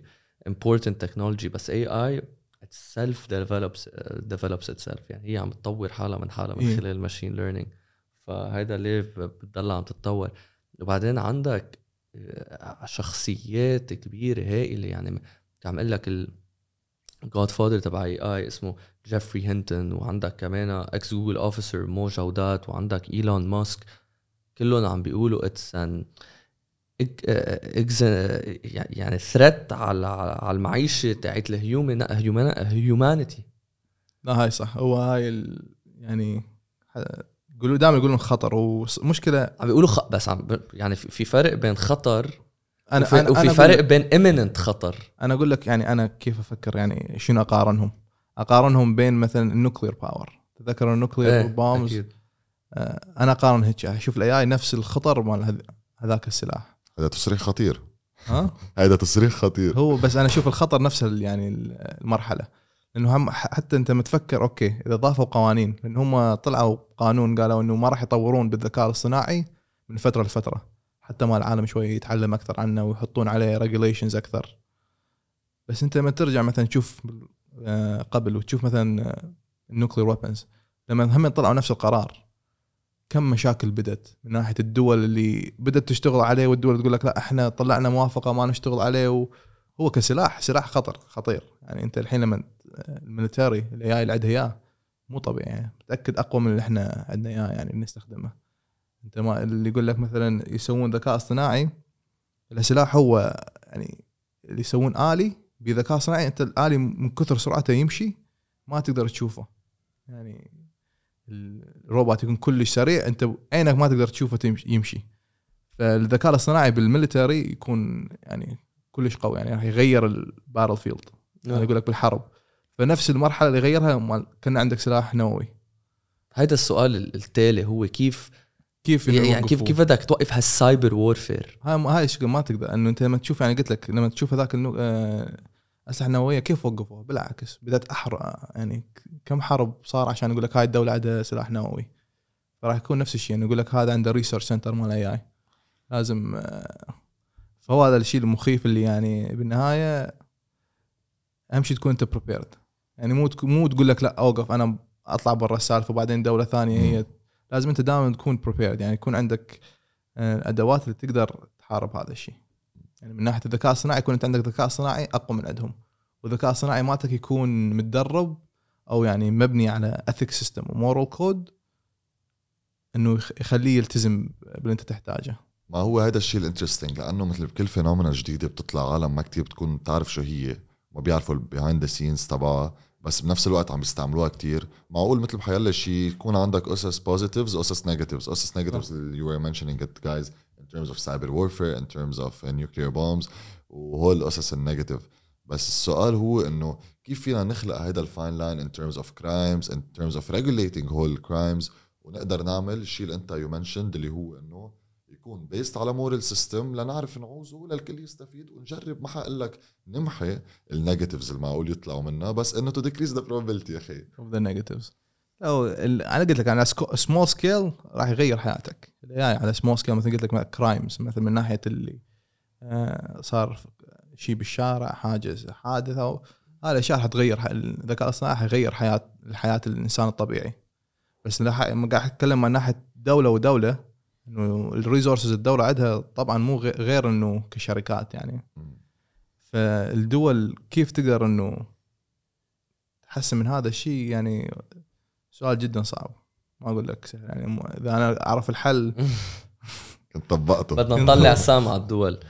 important technology. بس AI itself develops uh, develops itself. يعني هي عم تطور حالها من حالها من إيه. خلال ال machine learning فهيدا ليه بتضلها عم تتطور؟ وبعدين عندك آه، شخصيات كبيرة هائلة. يعني عم أقول لك ال godfather تبع AI اسمه جيفري هينتون وعندك كمان ex Google officer مو جودات وعندك ايلون ماسك كلهم عم بيقولوا it's an يعني threat على على المعيشة تاعت ال human humanity لا هاي صح. هو هاي. يعني يقولوا دائما يقولون خطر ومشكله عم بيقولوا خ... بس عم ب- يعني في في فرق بين خطر أنا وفي, أنا وفي أنا فرق أقول بين imminent خطر. أنا أقول لك يعني أنا كيف أفكر يعني شنو أقارنهم؟ أقارنهم بين مثلا ال nuclear power تذكر ال nuclear إيه، bombs أكيد. أنا أقارن هيك أشوف ال AI نفس الخطر مال هذ- هذاك السلاح. هذا تصريح خطير. ها؟ هذا تصريح خطير. هو بس أنا أشوف الخطر نفس ال- يعني المرحلة. لأنه هم حتى أنت متفكر okay إذا ضافوا قوانين لأن هم طلعوا قانون قالوا إنه ما راح يطورون بالذكاء الاصطناعي من فترة لفترة حتى ما العالم شوي يتعلم أكثر عنه ويحطون عليه regulations أكثر. بس أنت لما ترجع مثلا تشوف آه، قبل وتشوف مثلا ال nuclear weapons لما هم طلعوا نفس القرار كم مشاكل بدت من ناحية الدول اللي بدأت تشتغل عليه والدول تقول لك لا إحنا طلعنا موافقة ما نشتغل عليه وهو كسلاح سلاح خطر خطير. يعني أنت الحين لما ال military ال AI اللي عندها إياه مو طبيعي. يعني متأكد أقوى من اللي إحنا عندنا إياه يعني نستخدمه. أنت ما اللي يقول لك مثلا يسوون ذكاء اصطناعي السلاح هو يعني اللي يسوون آلي بذكاء اصطناعي أنت الآلي من كثر سرعته يمشي ما تقدر تشوفه. يعني الروبوت يكون كلش سريع أنت عينك ما تقدر تشوفه يمشي. فالذكاء الاصطناعي بال military يكون يعني كلش قوي يعني راح يغير ال battlefield أنا أقول لك بالحرب. فنفس المرحلة اللي غيرها مال- كان عندك سلاح نووي. هيدا السؤال ال- التالي هو كيف كيف إنه يعني كيف؟ كيف بدك توقف هال cyber warfare؟ هاي هاي الشغل ما تقدر إنه أنت لما تشوف يعني قلت لك لما تشوف هذاك النو... آه، أسلحة نووية كيف وقفوها؟ بالعكس بدأت أحرق يعني كم حرب صار عشان يقول لك هاي الدولة عندها سلاح نووي؟ فراح يكون نفس الشيء إنه يقول لك هذا عنده research center مال AI لازم آه، فهو هذا الشيء المخيف اللي يعني بالنهاية أهم شيء تكون أنت prepared يعني مو مو تقول لك لا أوقف أنا أطلع برا السالفة وبعدين دولة ثانية هي. لازم أنت دائما تكون prepared يعني يكون عندك آه، الأدوات اللي تقدر تحارب هذا الشيء. يعني من ناحية الذكاء الصناعي يكون أنت عندك ذكاء صناعي أقوى من عندهم. والذكاء الصناعي مالتك يكون متدرب أو يعني مبني على ethic system و moral code إنه يخ- يخليه يلتزم باللي أنت تحتاجه. ما هو هذا الشيء ال interesting؟ لأنه مثل بكل phenomena جديده بتطلع عالم ما كتير بتكون بتعرف شو هي ما بيعرفوا ال behind the scenes تبعها. بس بنفس الوقت عم بيستعملوها كتير. معقول مثل بحيلا شيء يكون عندك its positives و its negatives its negatives you were mentioning it guys in terms of cyber warfare in terms of uh, nuclear bombs وهول ال its ال negative بس السؤال هو إنه كيف فينا نخلق هذا ال fine line in terms of crimes in terms of regulating whole crimes ونقدر نعمل الشيء اللي أنت you mentioned اللي هو إنه يكون based على moral system لنعرف نعوزه للكل يستفيد ونجرب. ما حقول لك نمحي ال negatives المعقول يطلعوا منها بس إنه to decrease the probability يا أخي. Of the negatives. لو ال- أنا قلت لك على small scale راح يغير حياتك. ال AI على small scale مثل قلت لك crimes مثل من ناحية اللي آه، صار شيء بالشارع حاجة حادث أو هذه الأشياء راح تغير ح- الذكاء الاصطناعي حيغير حياة حياه الإنسان الطبيعي. بس قاعد أتكلم عن ناحية دولة ودولة إنه ال resources الدولة عندها طبعا مو غي- غير إنه كشركات يعني. فالدول كيف تقدر إنه تحسن من هذا الشيء؟ يعني سؤال جدا صعب. ما أقول لك سهل يعني. إذا أنا أعرف الحل. كنت طبقته. بدنا نطلع هم على الدول.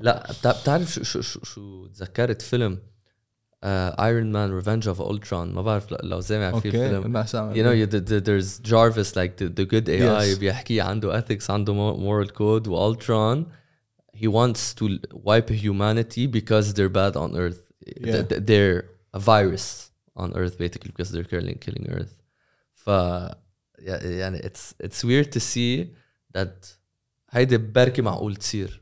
لا بتع- بتعرف شو شو شو, شو تذكرت فيلم ايرون مان ريفنج اوف اولترون ما بعرف لو سامع في اوكي الفيلم لا سامع you know you, the, the, there's Jarvis like the, the good AI Yes. بيحكي عنده ethics عنده mo- moral code وألترون he wants to wipe humanity because they're bad on earth Yeah. Th- th- they're a virus on earth basically because they're killing killing earth ف يع- يعني it's it's weird to see that هيدي بركي معقول تصير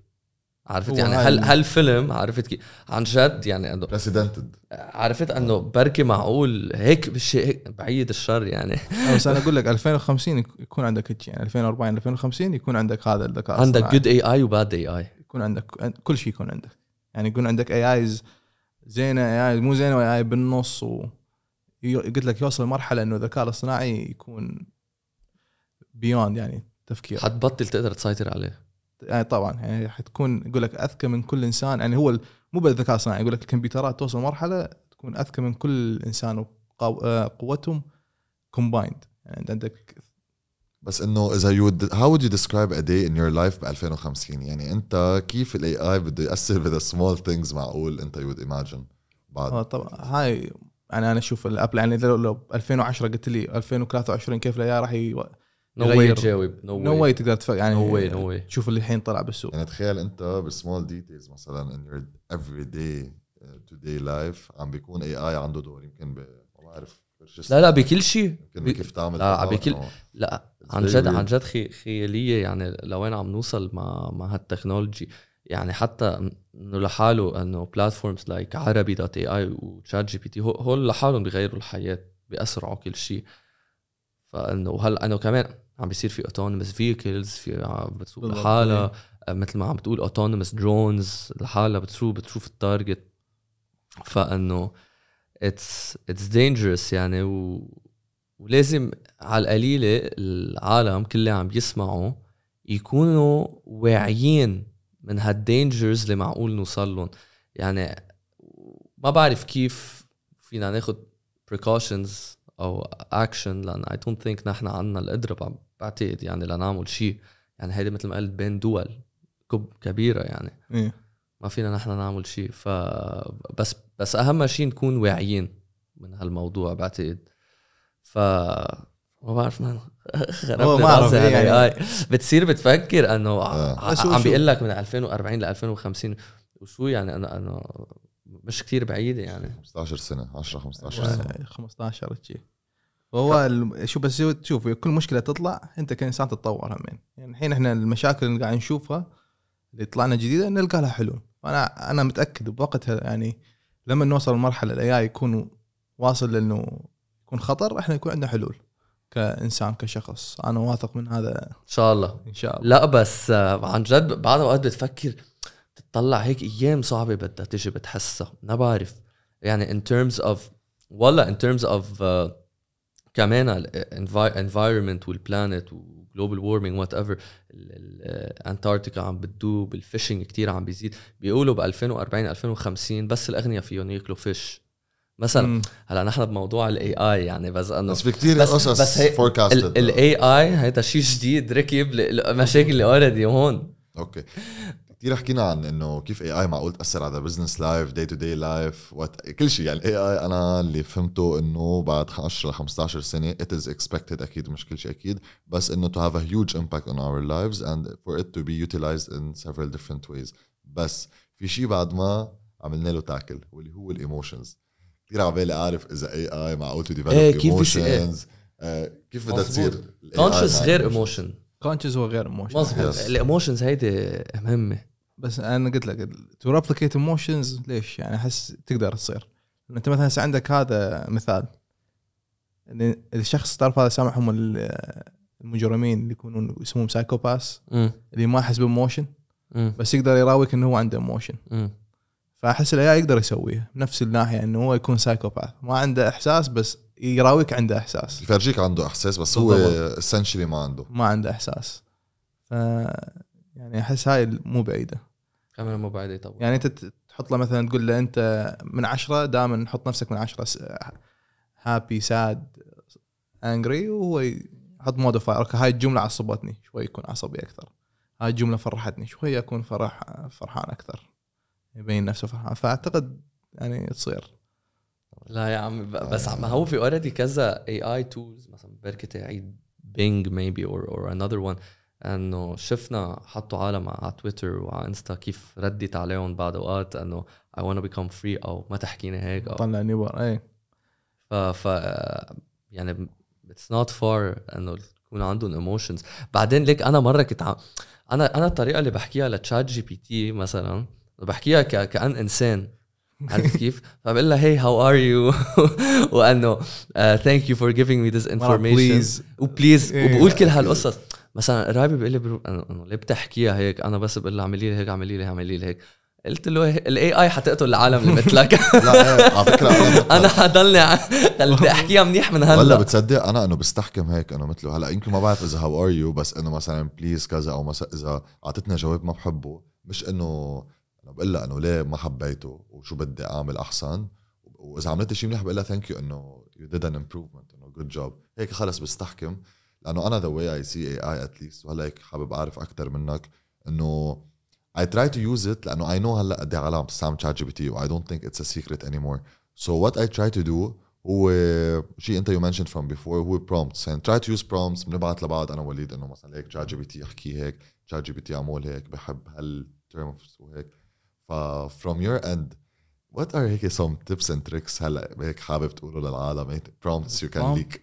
عرفت يعني هل ال- هالفيلم عرفت كيف عن جد يعني إنه precedented عرفت إنه بركي معقول هيك بالشيء هيك بعيد الشر يعني. بس أنا أقول لك 2050 يك- يكون عندك هيك يعني 2040 2050 يكون عندك هذا الذكاء عندك. good AI و bad AI يكون عندك كل شيء يكون عندك. يعني يكون عندك AIs زينة AI مو زينة و AI بالنص و قلت لك يوصل لمرحلة إنه الذكاء الاصطناعي يكون beyond يعني تفكير. حتبطل تقدر تسيطر عليه. يعني طبعا يعني حتكون يقول لك أذكى من كل إنسان يعني هو مو بالذكاء الصناعي يقول لك الكمبيوترات توصل مرحلة تكون أذكى من كل إنسان وقوتهم combined يعني عندك بس إنه إذا would how would you describe a day in your life ب 2050 يعني أنت كيف ال AI بده يأثر بذا small things معقول أنت would imagine بعد؟ آه طبعا. هاي يعني أنا أشوف ال Apple يعني لو, لو 2010 قلت لي 2023 كيف الاي راح no way يغير. تجاوب. no no way تقدر تفكر يعني no way no way تشوف اللي الحين طلع بالسوق. يعني تخيل انت ب small details مثلا in your everyday uh, today life عم بيكون AI عنده دور. يمكن ب ما بعرف لا لا بكل شيء. يمكن بي- كيف تعمل لا، بكل- لا عن جد. عن جد خي خيالية. يعني لوين عم نوصل مع مع هال technology؟ يعني حتى إنه لحاله إنه platforms like عربي dot AI و ChatGPT هول لحالهم بيغيروا الحياة بيأسرعوا كل شيء. فإنه وهلا إنه كمان عم بيصير في autonomous vehicles في عم بتسوق لحالها. مثل ما عم بتقول autonomous drones لحالها بتسوق بتشوف ال target فإنه it's it's dangerous يعني و ولازم على القليلة العالم كل اللي عم بيسمعوا يكونوا واعيين من هال dangers اللي معقول نوصل لهم. يعني ما بعرف كيف فينا ناخد precautions أو اكشن لأن I don't think نحن عنا القدرة بع- بعتقد يعني لنعمل شيء. يعني هيدي مثل ما قلت بين دول كب كبيرة يعني. إيه. ما فينا نحن نعمل شيء. ف بس بس أهم شيء نكون واعيين من هالموضوع بعتقد. ف ما بعرف ما أعرف إيه يعني. يعني. بتصير بتفكر إنه آه. عم بيقول لك من 2040 ل 2050 وشو يعني أنا أنا مش كتير بعيده يعني. 15 سنة 10 15 سنة. آه، 15 شيء فهو شو بس هو- شوف كل مشكلة تطلع أنت كإنسان تتطور همين. يعني الحين إحنا المشاكل اللي قاعد نشوفها اللي طلعنا جديدة نلقى لها حلول. فأنا أنا متأكد بوقتها يعني لما نوصل لمرحلة الاي يكون واصل لأنه يكون خطر إحنا يكون عندنا حلول. كإنسان كشخص. أنا واثق من هذا. إن شاء الله. إن شاء الله. لا بس آه، عن جد بعض الأوقات بتفكر تطلع هيك أيام صعبة بدها تجي بتحسها ما بعرف. يعني in terms of والله in terms of uh, كمان ال environment وال planet و global warming whatever Antarctica عم بتدوب ال fishing كتير عم بيزيد. بيقولوا ب 2040 2050 بس الاغنياء فيهم ياكلوا fish مثلا مم. هلأ نحن بموضوع ال AI يعني بس إنه بس في كثير قصص بس هي- ال AI هيدا شيء جديد ركب المشاكل اللي already هون. okay. كثير حكينا عن إنه كيف AI معقول تاثر على business life day to day life و at كل شيء. يعني AI أنا اللي فهمته إنه بعد 10 ل 15 سنة it is expected أكيد مش كل شيء أكيد بس إنه to have a huge impact on our lives and for it to be utilized in several different ways. بس في شيء بعد ما عملنا له tackle واللي هو ال emotions كثير على بالي أعرف إذا AI معقول to develop إيه، كيف بدها. تصير conscious غير. emotion conscious هو غير emotion مظبوط. ال emotions هيدي مهمة. بس أنا قلت لك to replicate emotions ليش؟ يعني أحس تقدر تصير. أنت مثلا هسه عندك هذا مثال. إن الشخص تعرف هذا سامع هم ال- المجرمين اللي يكونون اسمهم psychopaths. اللي ما يحس ب emotion. بس يقدر يراويك إنه هو عنده emotion. فأحس ال AI يقدر يسويه بنفس الناحية إنه هو يكون psychopath ما عنده إحساس بس يراويك عنده إحساس. يفرجيك عنده إحساس بس هو. essentially ما عنده. ما عنده إحساس. ف يعني أحس هاي مو بعيدة. كاميرا مو بعيده طبعا. يعني أنت تحط له مثلا تقول له أنت من عشرة دائما نحط نفسك من عشرة happy sad angry وهو يحط modifier okay هاي الجملة عصبتني شوي يكون عصبي أكثر. هاي الجملة فرحتني شوي أكون فرح فرحان أكثر. يبين نفسه فرحان. فأعتقد يعني تصير. لا يا عم بس عم هو في اوريدي كذا اي اي تولز مثلا بركي تعيد بينج ميبي اور اور انذر وان إنه شفنا حطوا عالم على تويتر وعلى إنستا كيف ردت عليهم بعد اوقات إنه I wanna become free أو ما تحكيني هيك أو طلعني برا اي ف ف يعني it's not far إنه يكون عندهم emotions بعدين ليك أنا مرة كنت عم أنا أنا الطريقة اللي بحكيها ل ChatGPT مثلا بحكيها ك... كأن إنسان. عرفت كيف؟ فبقول لها هي how are you وإنه thank you for giving me this information please و please. وبقول كل هالقصص. مثلا قرايبي بيقول لي برو- انه ليه بتحكيها هيك؟ أنا بس بقول لها اعملي لي هيك اعملي لي اعملي لي هيك. قلت له ال AI حتقتل العالم اللي مثلك. لا إيه، على فكرة أنا حضلني بدي أحكيها منيح من ولا هلا بتصدق أنا إنه بستحكم هيك إنه مثله. هلأ يمكن ما بعرف إذا how are you بس إنه مثلا please كذا أو مثلا إذا اعطتنا جواب ما بحبه. مش إنه أنا بقول لها إنه ليه ما حبيته وشو بدي أعمل أحسن. وإذا عملت شيء منيح بقول لها thank you إنه you did an improvement إنه good job هيك خلص بستحكم. لانه انا ذا واي اي سي اي اي اتليست وهلا هيك حابب اعرف اكثر منك انه I try to use it لانه I know هلا قد ايه عالم عم تستعمل chat GPT و I don't think it's a secret anymore so what I try to do هو شيء انت you mentioned from before هو prompts يعني try to use prompts بنبعت لبعض انا ووليد انه مثلا هيك chat GPT احكي هيك chat GPT اعمل هيك بحب هالترمز وهيك ف from your end what are هيك some tips and tricks هلا هيك حابب تقوله للعالم هيك prompts you can Prompt. leak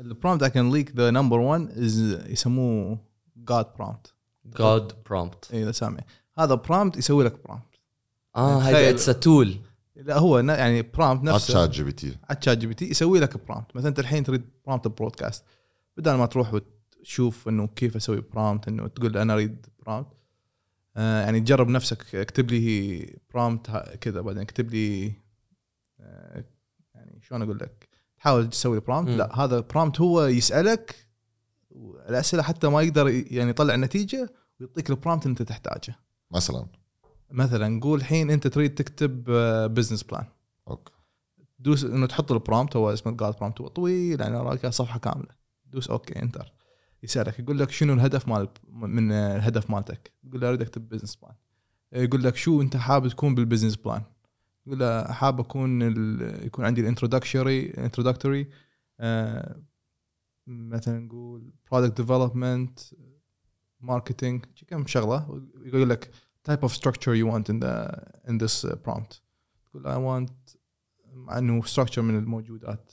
ال prompt I can leak the number one is يسموه God prompt. God prompt. اي إذا سامع. هذا prompt يسوي لك prompt. آه تخيل. هيدا it's a tool لا هو ن- يعني prompt على نفسه. Chat GPT على ChatGPT يسوي لك prompt مثلا أنت الحين تريد prompt podcast بدل ما تروح وتشوف إنه كيف أسوي prompt إنه تقول أنا أريد prompt آه يعني تجرب نفسك اكتب لي prompt كذا بعدين اكتب لي آه يعني شلون أقول لك؟ تحاول تسوي prompt مم. لا هذا prompt هو يسألك الأسئلة حتى ما يقدر يعني يطلع النتيجه ويعطيك ال prompt اللي انت تحتاجه. مثلا؟ مثلا قول الحين انت تريد تكتب business plan أوكي. دوس إنه تحط ال prompt هو اسمه ال God prompt هو طويل يعني راك صفحة كاملة. دوس okay enter يسألك يقول لك شنو الهدف مال من الهدف مالتك؟ تقول له أريد أكتب business plan يقول لك شو أنت حابب تكون بال business plan له حاب أكون ال- يكون عندي ال introductory introductory مثلا نقول product development marketing كم شغلة يقول لك type of structure you want in the in this uh, prompt. تقول I want مع أنه structure من الموجودات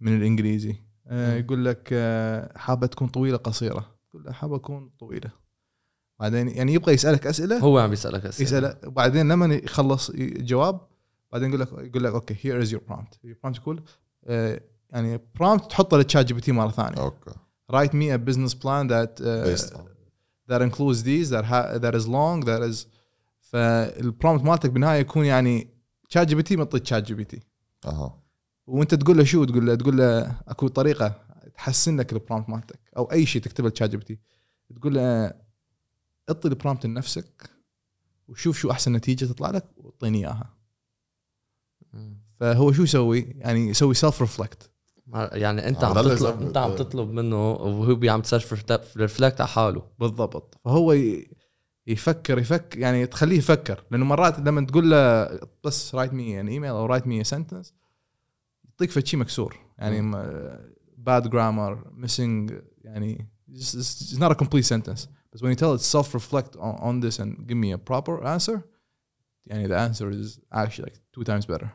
من الإنجليزي. آه،. يقول لك آه، حابة تكون طويلة قصيرة. تقول له حابة أكون طويلة. بعدين يعني يبغى يسألك أسئلة. هو عم بيسالك أسئلة. يسال وبعدين لما يخلص الجواب بعدين يقول لك يقول لك okay here is your prompt ال prompt يقول يعني prompt تحطه لل ChatGPT مرة ثانية. okay. That uh, based on. that includes these that ha- that is long that is فال prompt مالتك بالنهاية يكون يعني شات جي بي تي معطيك شات جي بي تي أها. وانت تقول له شو؟ تقول له تقول له اكو طريقة تحسن لك ال prompt مالتك أو أي شيء تكتبه ل ChatGPT تقول له اعطي ال prompt لنفسك وشوف شو أحسن نتيجة تطلع لك وأعطيني إياها. فهو شو يسوي؟ يعني يسوي self reflect يعني انت آه، عم تطلب. انت عم تطلب منه وهو عم ت self reflect على حاله. بالضبط. فهو يفكر يفكر يعني تخليه يفكر. لأنه مرات لما تقول له بس write me an email أو write me sentence يعطيك فد شيء مكسور. يعني bad grammar missing يعني it's not a complete sentence. But when you tell it self reflect on, on this and give me a proper answer يعني the answer is actually like two times better.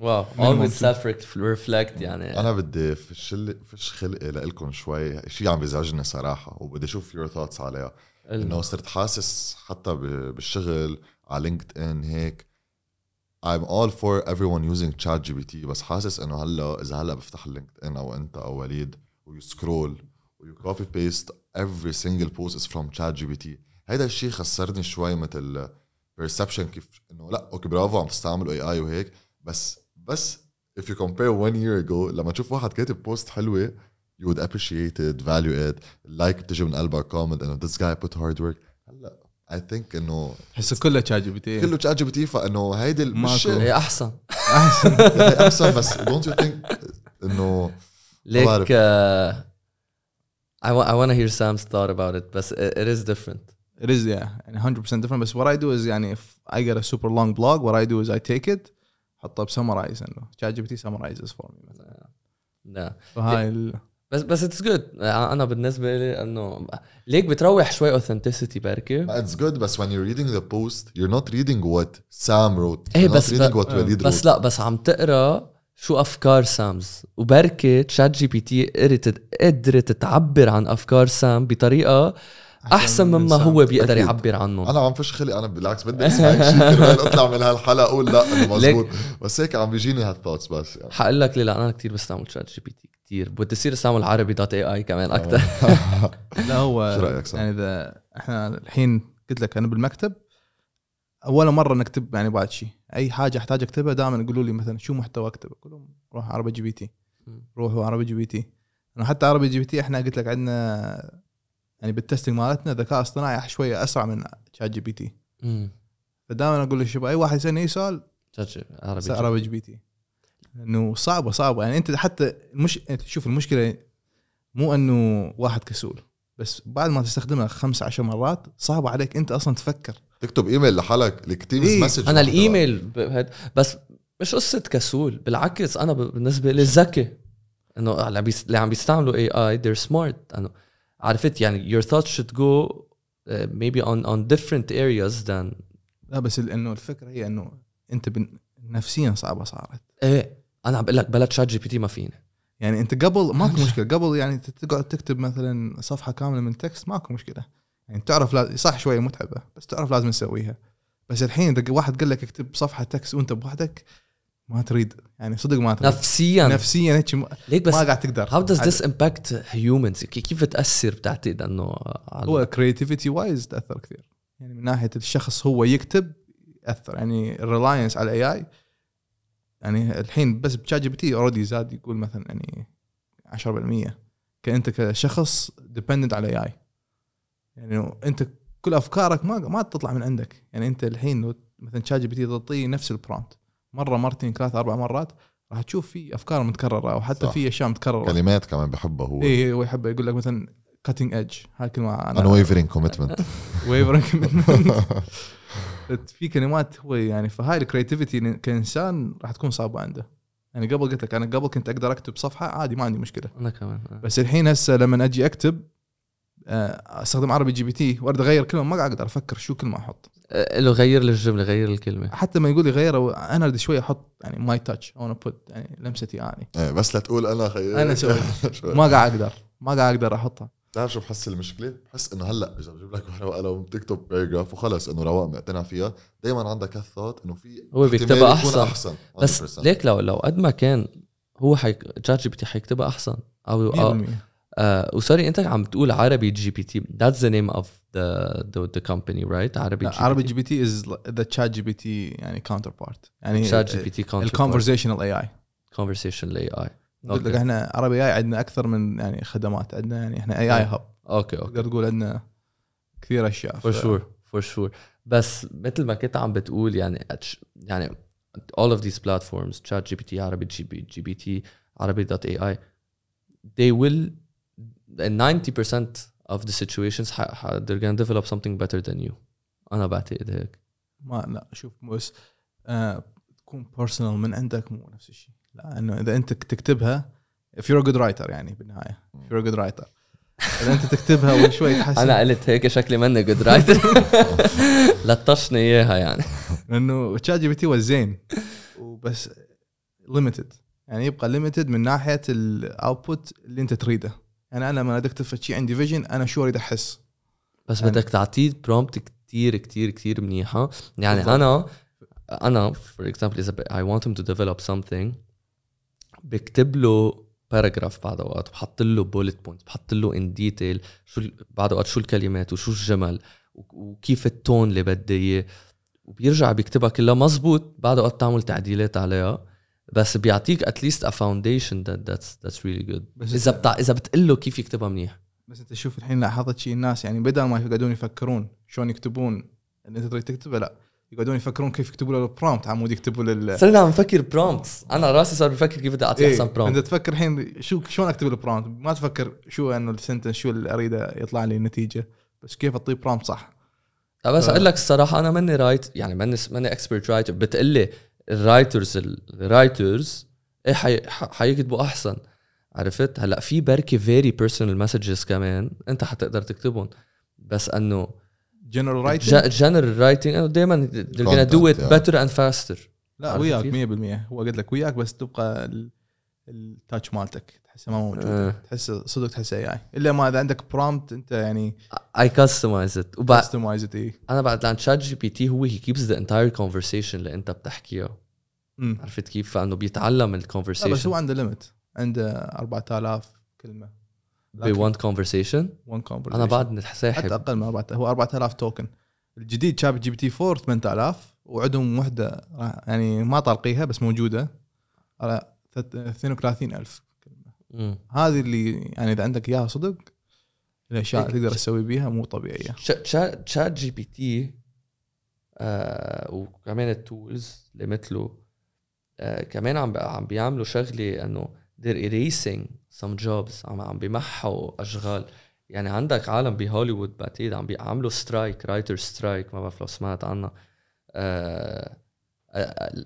wow always self reflect يعني. أنا بدي فش فش خلقي لكم شوي شيء عم بيزعجني صراحة وبدي أشوف your thoughts عليها. إنه صرت حاسس حتى بالشغل على LinkedIn هيك. I'm all for everyone using ChatGPT بس حاسس إنه هلأ إذا هلأ بفتح ال LinkedIn أو أنت أو وليد وي scroll و you copy paste every single post is from ChatGPT هيدا الشيء خسرني شوي مثل perception كيف إنه لأ okay برافو عم تستعملوا AI وهيك بس بس if you compare one year ago لما تشوف واحد كاتب بوست حلوه you would appreciate it value it لايك like بتجي من قلبك comment انه this guy put hard work هلا I think انه تحسه كله تشات جي بي تي كله تشات جي بي تي فانه هيدي ال- مش ماكو. هي احسن احسن هي احسن بس don't you think انه ليك بعرف. uh, I, wa- I want to hear Sam's thought about it بس it, it is different It is yeah يعني 100% different بس what I do is يعني if I get a super long blog what I do is I take it احطه بسمرايز إنه. Chat GPT summarizes for me مثلا. لا. فهاي ال... بس بس it's good أنا بالنسبة لي إنه ليك بتروح شوي authenticity بركي it's good بس when you're reading the post you're not reading what Sam wrote. إيه you're بس not reading ب- what وليد بس wrote. لا بس عم تقرأ شو أفكار سامز وبركي ChatGPT قدرت قدرت تعبر عن أفكار سام بطريقة أحسن مما. هو بيقدر أكيد. يعبر عنهم أنا عم فش خلقي أنا بالعكس بدي أسمع شيء أطلع من هالحلقة أقول لا انه مزبوط بس هيك عم بيجيني هالثوتس بس يعني. حقول لك ليه لا أنا كثير بستعمل تشات جي بي تي كثير بدي أصير أستعمل عربي دوت اي اي كمان أكثر لا هو شو رأيك، سام؟ يعني إذا إحنا الحين قلت لك أنا بالمكتب اول مرة نكتب يعني بعد شيء أي حاجة أحتاج أكتبها دائما يقولوا لي مثلا شو محتوى اكتب أقول لهم روح عربي جي بي تي. روحوا عربي جي بي تي. حتى عربي جي بي تي إحنا قلت لك عندنا يعني بالتستنج مالتنا ذكاء اصطناعي شوية أسرع من شات جي بي تي. فدائما أقول للشباب أي واحد يسألني أي سؤال تشات جي- عربي جي- عربي جي بي تي انه صعبة صعبة. يعني أنت حتى المش... شوف المشكلة مو أنه واحد كسول بس بعد ما تستخدمها خمس عشر مرات صعب عليك أنت أصلا تفكر. تكتب إيميل لحالك التيمز إيه، مسج أنا الإيميل بس مش قصة كسول بالعكس أنا بالنسبة لي ذكي. إنه اللي عم بيستعملوا اي اي they're smart. أنه عرفت يعني your thoughts should go uh, maybe on on different areas than لا بس ال- إنه الفكرة هي إنه أنت بن... نفسيا صعبة صارت. إيه أنا عم بقول لك بلا ChatGPT ما فيني. يعني أنت قبل ماكو مشكلة. قبل يعني تقعد تكتب مثلا صفحة كاملة من text ماكو مشكلة. يعني تعرف لا... صح شوية متعبة بس تعرف لازم تسويها. بس الحين إذا واحد قال لك اكتب صفحة text وأنت بوحدك ما تريد. يعني صدق ما تريد. نفسيا. نفسيا هيك ما ليك بس ما قاعد تقدر. how does this impact humans كي- كيف بتأثر بتعتقد إنه على- هو creativity wise تأثر كثير. يعني من ناحية الشخص هو يكتب يأثر. يعني ال reliance على ال AI يعني الحين بس ب ChatGPT already زاد يقول مثلا يعني 10% كأنت كشخص dependent على ال AI يعني أنت كل أفكارك ما ما تطلع من عندك. يعني أنت الحين لو مثلا ChatGPT تعطيه نفس ال prompt مرة مرتين ثلاث أربع مرات راح تشوف في أفكار متكررة أو حتى. في أشياء متكررة. كلمات كمان بحبها هو. اي هو يحب يقول لك مثلا cutting edge هاي كلمه أنا unwavering commitment. ويفرنج في كلمات هو يعني فهاي ال creativity كإنسان راح تكون صعبة عنده. يعني قبل قلت لك أنا قبل كنت أقدر أكتب صفحة عادي ما عندي مشكلة. أنا كمان. بس الحين هسه لما أجي أكتب استخدم عربي GPT وارد اغير كلمة ما قاعد أقدر أفكر شو كلمة أحط آه، له غير لي الجملة غير الكلمة حتى ما يقول لي غيره أنا بدي شوي أحط يعني my touch أو put يعني لمستي يعني إيه، بس لا تقول أنا خي أنا سويت. ما قاعد أقدر ما قاعد أقدر أحطها بتعرف شو بحس المشكلة؟ بحس إنه هلأ إذا بجيب لك ورقة وقلم تكتب paragraph وخلص إنه رواق مقتنع فيها دائما عندك هالثوت إنه في هو بيكتبها يكون أحسن. أحسن بس 100%. ليك لو لو قد ما كان هو ChatGPT حيكتبها أحسن أو أو 100% آه و sorry انت عم تقول عربي GPT that's the name of the the, the company right عربي لا، عربي جي بي تي از ذا تشات جي بي تي يعني part يعني ChatGPT ال conversational AI conversation ال AI قلت لك إحنا عربي AI عندنا أكثر من يعني خدمات. عندنا يعني إحنا AI hub okay okay تقدر تقول عندنا كثير أشياء. فور شور فور شور بس مثل ما كنت عم بتقول يعني يعني all of these platforms chat GPT عربي جي بي جي بي تي عربي دوت اي اي they will in 90% of the situations they're gonna develop something better than you. أنا بعتقد هيك. ما لا شوف بس آه تكون personal من عندك مو نفس الشيء. لا إنه إذا أنت تكتبها if you're a good writer يعني بالنهاية if you're a good writer. إذا أنت تكتبها وشوي تحسن. أنا قلت هيك شكلي مني good writer لطشني إياها يعني. لأنه ChatGPT هو زين وبس limited يعني يبقى limited من ناحية ال output اللي أنت تريده. يعني أنا لما بدي اكتب شيء عندي vision أنا شو أريد أحس؟ بس يعني- بدك تعطيه prompt كتير كتير كتير منيحة. يعني بالضبط. أنا أنا for example إذا I want him to develop something بكتب له paragraph بعد أوقات بحط له bullet point بحط له in detail شو بعد أوقات شو الكلمات وشو الجمل وكيف ال tone اللي بدي إياه. وبيرجع بيكتبها كلها مزبوط بعد أوقات تعمل تعديلات عليها. بس بيعطيك at least a فاونديشن that's really good. بس إذا بتاع إذا بتقول له كيف يكتبها منيح. بس أنت شوف الحين لاحظت شيء الناس يعني بدل ما يقعدون يفكرون شلون يكتبون اللي أنت تريد تكتبه لا. يقعدون يفكرون كيف يكتبوا له ال prompt عمود يكتبوا لل صرنا عم نفكر prompts أنا راسي صار بفكر كيف بدي أعطي إيه، أحسن إنت prompt تفكر الحين شو شلون أكتب ال prompt ما تفكر شو إنه ال sentence شو اللي أريده يطلع لي النتيجة. بس كيف أعطيه prompt صح؟ بس أقول لك الصراحة أنا ماني right يعني ماني ماني expert writer بتقلي ال writers ال writers إيه حي... حيكتبوا أحسن. عرفت؟ هلأ في بركي very personal messages كمان أنت حتقدر تكتبهم. بس إنه general writing general writing إنه دائما they're gonna do it yeah. better and faster. لا وياك كيف؟ 100% هو قلت لك وياك بس تبقى ال- ال touch مالتك. تحسه ما موجود. آه. تحسه صدق تحسه AI إلا ما إذا عندك prompt أنت يعني customize it. وبعد customize it أنا بعد لأن ChatGPT هو he keeps the entire conversation اللي أنت بتحكيها عرفت كيف؟ فإنه بيتعلم بس هو ال conversation عنده limit عنده 4000 كلمة. ب one conversation 1 conversation. أنا حتى ساحب أقل من 4000 هو 4000 token الجديد ChatGPT 4 8000 وعندهم وحدة يعني ما طالقيها بس موجودة على ثت- 32000 كلمه مم. هذه اللي يعني إذا عندك إياها صدق الأشياء اللي تقدر تسوي بيها مو طبيعية. ChatGPT آه وكمان ال tools اللي مثله آه كمان عم عم بيعملوا شغلة إنه they're erasing some jobs عم عم بيمحوا أشغال. يعني عندك عالم بهوليوود بعتقد عم بيعملوا strike writer strike ما بعرف لو سمعت عنها. آه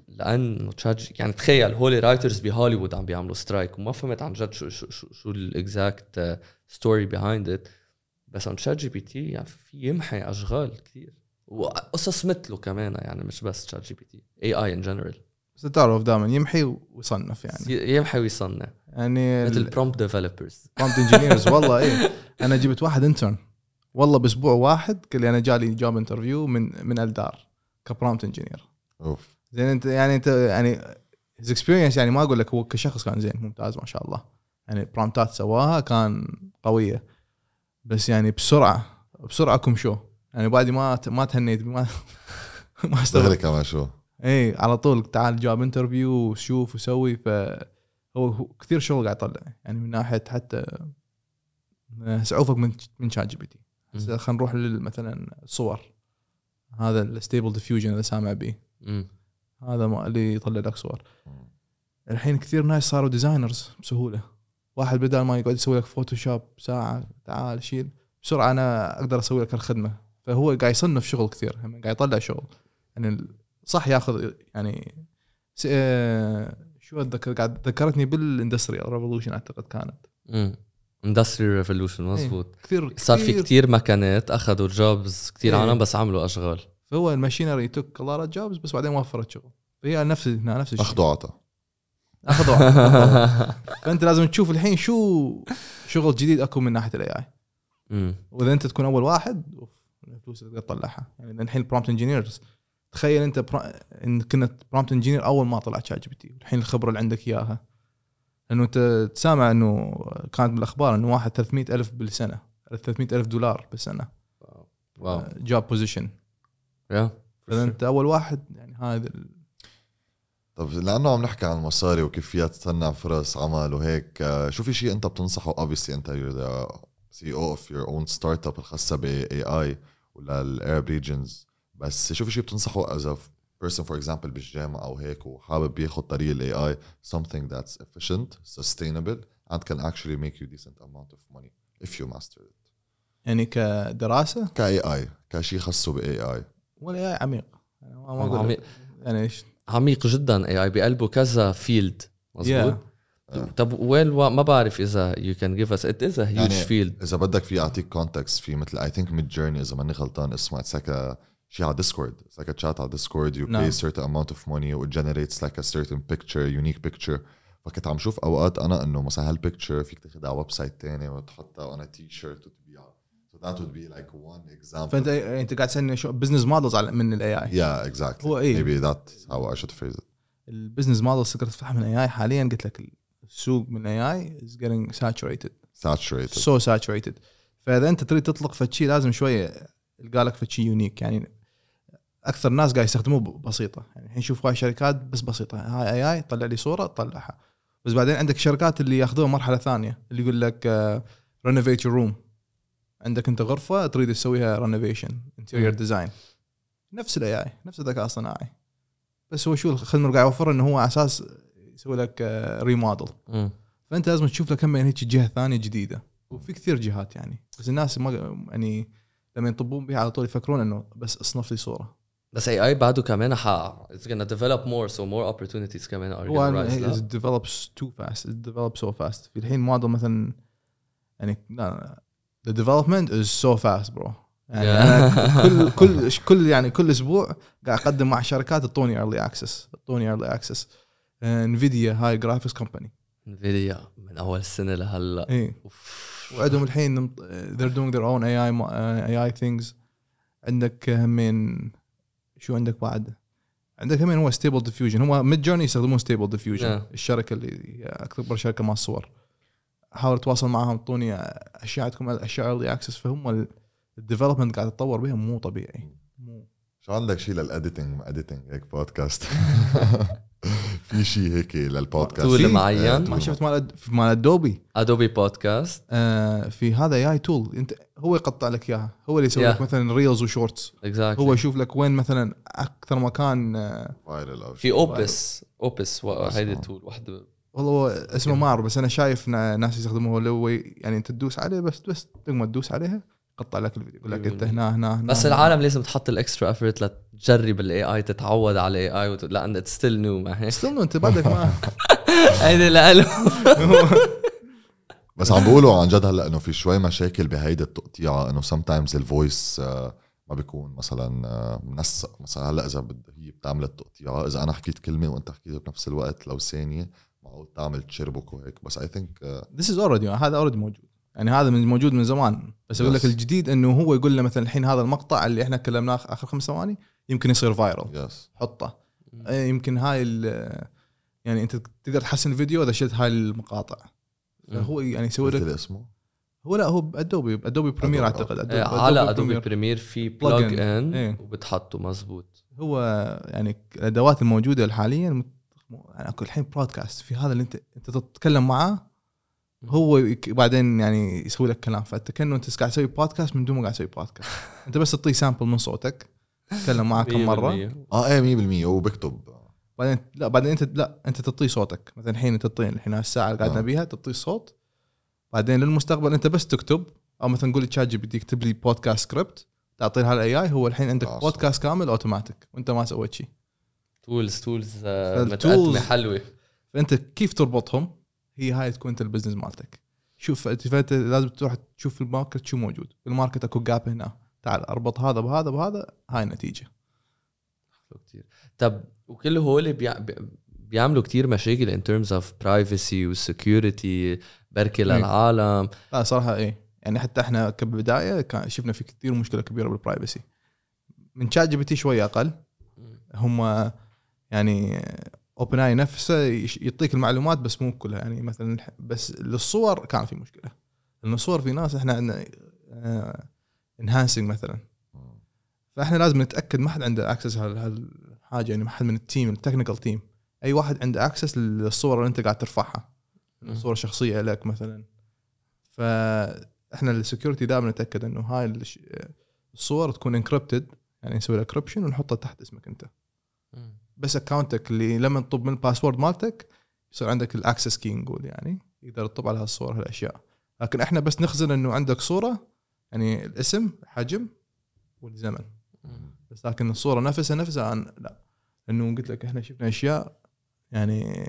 لأنه Chat G- يعني تخيل هولي writers بهوليوود عم بيعملوا strike وما فهمت عن جد شو شو شو, شو ال exact story behind it بس عن ChatGPT يعني في يمحي أشغال كثير. وقصص مثله كمان يعني مش بس ChatGPT AI in general بس تعرف دائما يمحي ويصنع يعني. يمحي ويصنع يعني مثل prompt developers prompt engineers والله إيه. أنا جبت واحد intern والله بأسبوع واحد قال لي أنا جالي job interview من من الدار ك prompt engineer أوف. زين أنت يعني أنت يعني his experience يعني ما أقول لك هو كشخص كان زين ممتاز ما شاء الله. يعني prompt ات سواها كان قوية. بس يعني بسرعة بسرعة كم شو يعني بعد ما ما تهنيت ما ما استوعبت كمان شو إي على طول تعال جاب interview وشوف وسوي ف هو كثير شغل قاعد يطلع. يعني من ناحية حتى اوفق من من ChatGPT خلينا نروح مثلا الصور هذا ال Stable Diffusion اللي سامع به مم. هذا ما اللي يطلع لك صور الحين كثير ناس صاروا designers بسهولة. واحد بدل ما يقعد يسوي لك Photoshop ساعة تعال شيل. بسرعة أنا أقدر أسوي لك الخدمة. فهو قاعد يصنف شغل كثير هم قاعد يطلع شغل. يعني صح ياخذ يعني آه، شو أتذكر؟ قاعد ذكرتني بال industrial revolution أعتقد كانت. industry revolution مزبوط. كثير صار في كثير. مكانات أخذوا jobs كتير إيه. عنهم بس عملوا أشغال. فهو ال machinery took a lot of jobs بس بعدين وفرت شغل فهي نفس نفس الشيء. أخذوا عطا. أخذوا فأنت لازم تشوف الحين شو شغل جديد أكو من ناحية ال AI. وإذا أنت تكون أول واحد أوف الفلوس اللي تقدر تطلعها. يعني الحين ال prompt engineers تخيل أنت برا... إن كنت prompt engineer أول ما طلع ChatGPT الحين الخبرة اللي عندك إياها. لأنه أنت تسامع إنه كانت بالأخبار إنه واحد 300 ألف بالسنة 300 ألف دولار بالسنة. Wow. job position يا فاذا انت أول واحد يعني هذا ال- طب لأنه عم نحكي عن المصاري وكيفية تصنع فرص عمل وهيك آه، شو في شيء أنت بتنصحه؟ Obviously أنت you're the CEO of your own startup الخاصة ب AI ولا ال Arab regions بس شو في شيء بتنصحه as a person for example بالجامعة أو هيك وحابب ياخذ طريق ال AI something that's efficient sustainable and can actually make you decent amount of money if you master it. يعني كدراسة؟ ك AI كشيء خاصه ب AI ولا AI عميق. يعني ما أقول عميق. يعني إيش؟ عميق جدا. AI بقلبه كذا field مزبوط آه. طب وين ما بعرف إذا you can give us it is a huge يعني field إذا بدك في أعطيك context في مثل I think Midjourney إذا ماني غلطان اسمه it's like شيء على Discord it's like chat على Discord you. buy certain amount of money. و it generates like a certain picture unique picture. فكنت عم شوف أوقات أنا إنه مثلا هال picture فيك تاخذها على website ثاني وتحطها a T-shirt that would be like one example. فانت أنت قاعد تسألني شو business models من ال AI yeah exactly. هو إيه. maybe that's how I should phrase it. ال business models تقدر تفتحها من AI حاليا قلت لك السوق من AI is getting saturated. Saturated. so saturated فإذا أنت تريد تطلق فشي لازم شوية يلقى لك فشي unique يعني أكثر ناس قاعد يستخدموه بسيطة. يعني الحين شوف هاي شركات بس بسيطة. هاي AI طلع لي صورة طلعها. بس بعدين عندك شركات اللي ياخذوها مرحلة ثانية اللي يقول لك renovate your room عندك انت غرفة تريد تسويها renovation interior. design نفس ال AI نفس الذكاء الصناعي بس هو شو الخدمة اللي قاعد يوفرها؟ إنه هو على أساس يسوي لك remodel مم. فأنت لازم تشوف لك كم هيك جهة ثانية جديدة. وفي كثير جهات يعني. بس الناس ما يعني لما ينطبون بها على طول يفكرون إنه بس اصنف لي صورة. بس AI بعده كمان ح it's gonna develop more so more opportunities كمان are gonna rise لا؟ it develops too fast. It develops so fast. في الحين موديل مثلا يعني لا the development is so fast bro. يعني. أنا كل كل كل يعني كل أسبوع قاعد أقدم مع شركات تعطوني early access. تعطوني early access. Nvidia هاي graphics company Nvidia من أول السنة لهلأ. أوف. وعندهم الحين they're doing their own AI uh, AI things. عندك همين شو عندك بعد؟ عندك همين هو Stable Diffusion هم Midjourney يستخدمون Stable Diffusion. الشركة اللي أكبر شركة مال الصور. حاول أتواصل معهم أعطوني أشياء عندكم أشياء early access فهم ال development قاعد يتطور بها مو طبيعي. مو. شو عندك شيء لل editing editing هيك بودكاست في شيء هيك للبودكاست tool معين؟ آه، ما. شفت مال مال Adobe Adobe بودكاست آه في هذا AI tool انت هو يقطع لك إياها. هو اللي يسوي Yeah. لك مثلا reels و shorts exactly هو يشوف لك وين مثلا أكثر مكان آه، في. Opus Opus. هيدي ال tool وحدة والله هو اسمه ما اعرف بس أنا شايف نا- ناس يستخدموه اللي هو يعني أنت تدوس عليه بس بس لما تدوس عليها يقطع لك الفيديو يقول لك أنت هنا هنا هنا بس هنا. العالم لازم تحط ال extra effort لتجرب ال AI تتعود على ال AI لأن it's still new ما هيك استنوا أنت بعدك ما هيدي لإله بس عم بيقولوا عن جد هلأ إنه في شوي مشاكل بهيدي التقطيعه إنه sometimes ال voice آه، ما بيكون مثلا آه، منسق. مثلا هلأ إذا هي بتعمل التقطيعه إذا أنا حكيت كلمة وأنت حكيتها بنفس الوقت لو ثانية معقول تعمل تشربك وهيك بس I think this is already هذا already موجود. يعني هذا من موجود من زمان. بس أقول لك Yes. الجديد إنه هو يقول له مثلا الحين هذا المقطع اللي إحنا كلمناه آخر خمس ثواني يمكن يصير viral yes حطه. إيه، يمكن هاي ال- يعني أنت تقدر تحسن الفيديو إذا شلت هاي المقاطع. فهو يعني يسوي لك اسمه. هو لا هو ب Adobe Adobe Premiere أعتقد. إيه، Adobe- على Adobe. Premiere في Plugin. Plugin إيه. وبتحطه مزبوط هو يعني الأدوات الموجودة حاليا مت- يعني اكو الحين بودكاست في هذا اللي أنت أنت تتكلم معاه هو يك- بعدين يعني يسوي لك كلام. فأنت كأنه أنت قاعد تسوي بودكاست من دون ما قاعد تسوي بودكاست أنت بس تعطيه sample من صوتك تكلم معاه كم مرة. 100%. آه إيه 100% هو بكتب بعدين لا بعدين أنت لا أنت تعطيه صوتك. مثلا الحين تعطيه الحين الساعة اللي قاعد آه. نبيها تعطيه صوت. بعدين للمستقبل أنت بس تكتب أو مثلا قول ChatGPT يكتب لي podcast script تعطيه ال AI هو الحين عندك. بودكاست كامل اوتوماتيك وأنت ما سويت شيء tools tools فال tools- متقدمة حلوة. فأنت كيف تربطهم؟ هي هاي تكون أنت ال business مالتك. شوف انت فأنت لازم تروح تشوف ال market شو موجود. ال market أكو gap هنا. تعال أربط هذا بهذا بهذا. هاي النتيجة. حلو كتير. طب وكل هول بيع... بي- بيعملوا كتير مشاكل in terms of privacy و security بركي. للعالم. لا صراحة إيه. يعني حتى إحنا كبداية كان شفنا في كثير مشكلة كبيرة بال privacy من ChatGPT شوية أقل. هم يعني OpenAI نفسه يعطيك المعلومات بس مو كلها يعني مثلا بس للصور كان في مشكلة. لأن الصور في ناس إحنا عندنا enhancing مثلا. فإحنا لازم نتأكد ما حد عنده access هالحاجة. يعني ما حد من ال team ال technical team أي واحد عنده access للصور اللي أنت قاعد ترفعها. صورة شخصية لك مثلا. فإحنا ال security دائما نتأكد إنه هاي الصور تكون encrypted يعني نسوي لها encryption ونحطها تحت اسمك أنت. بس اكونتك اللي لما تطب من ال password مالتك يصير عندك ال access كي نقول يعني يقدر يطب على هالصور هالأشياء. لكن إحنا بس نخزن إنه عندك صورة يعني الاسم حجم والزمن. بس لكن الصورة نفسها نفسها أنا لا. لأنه قلت لك إحنا شفنا أشياء يعني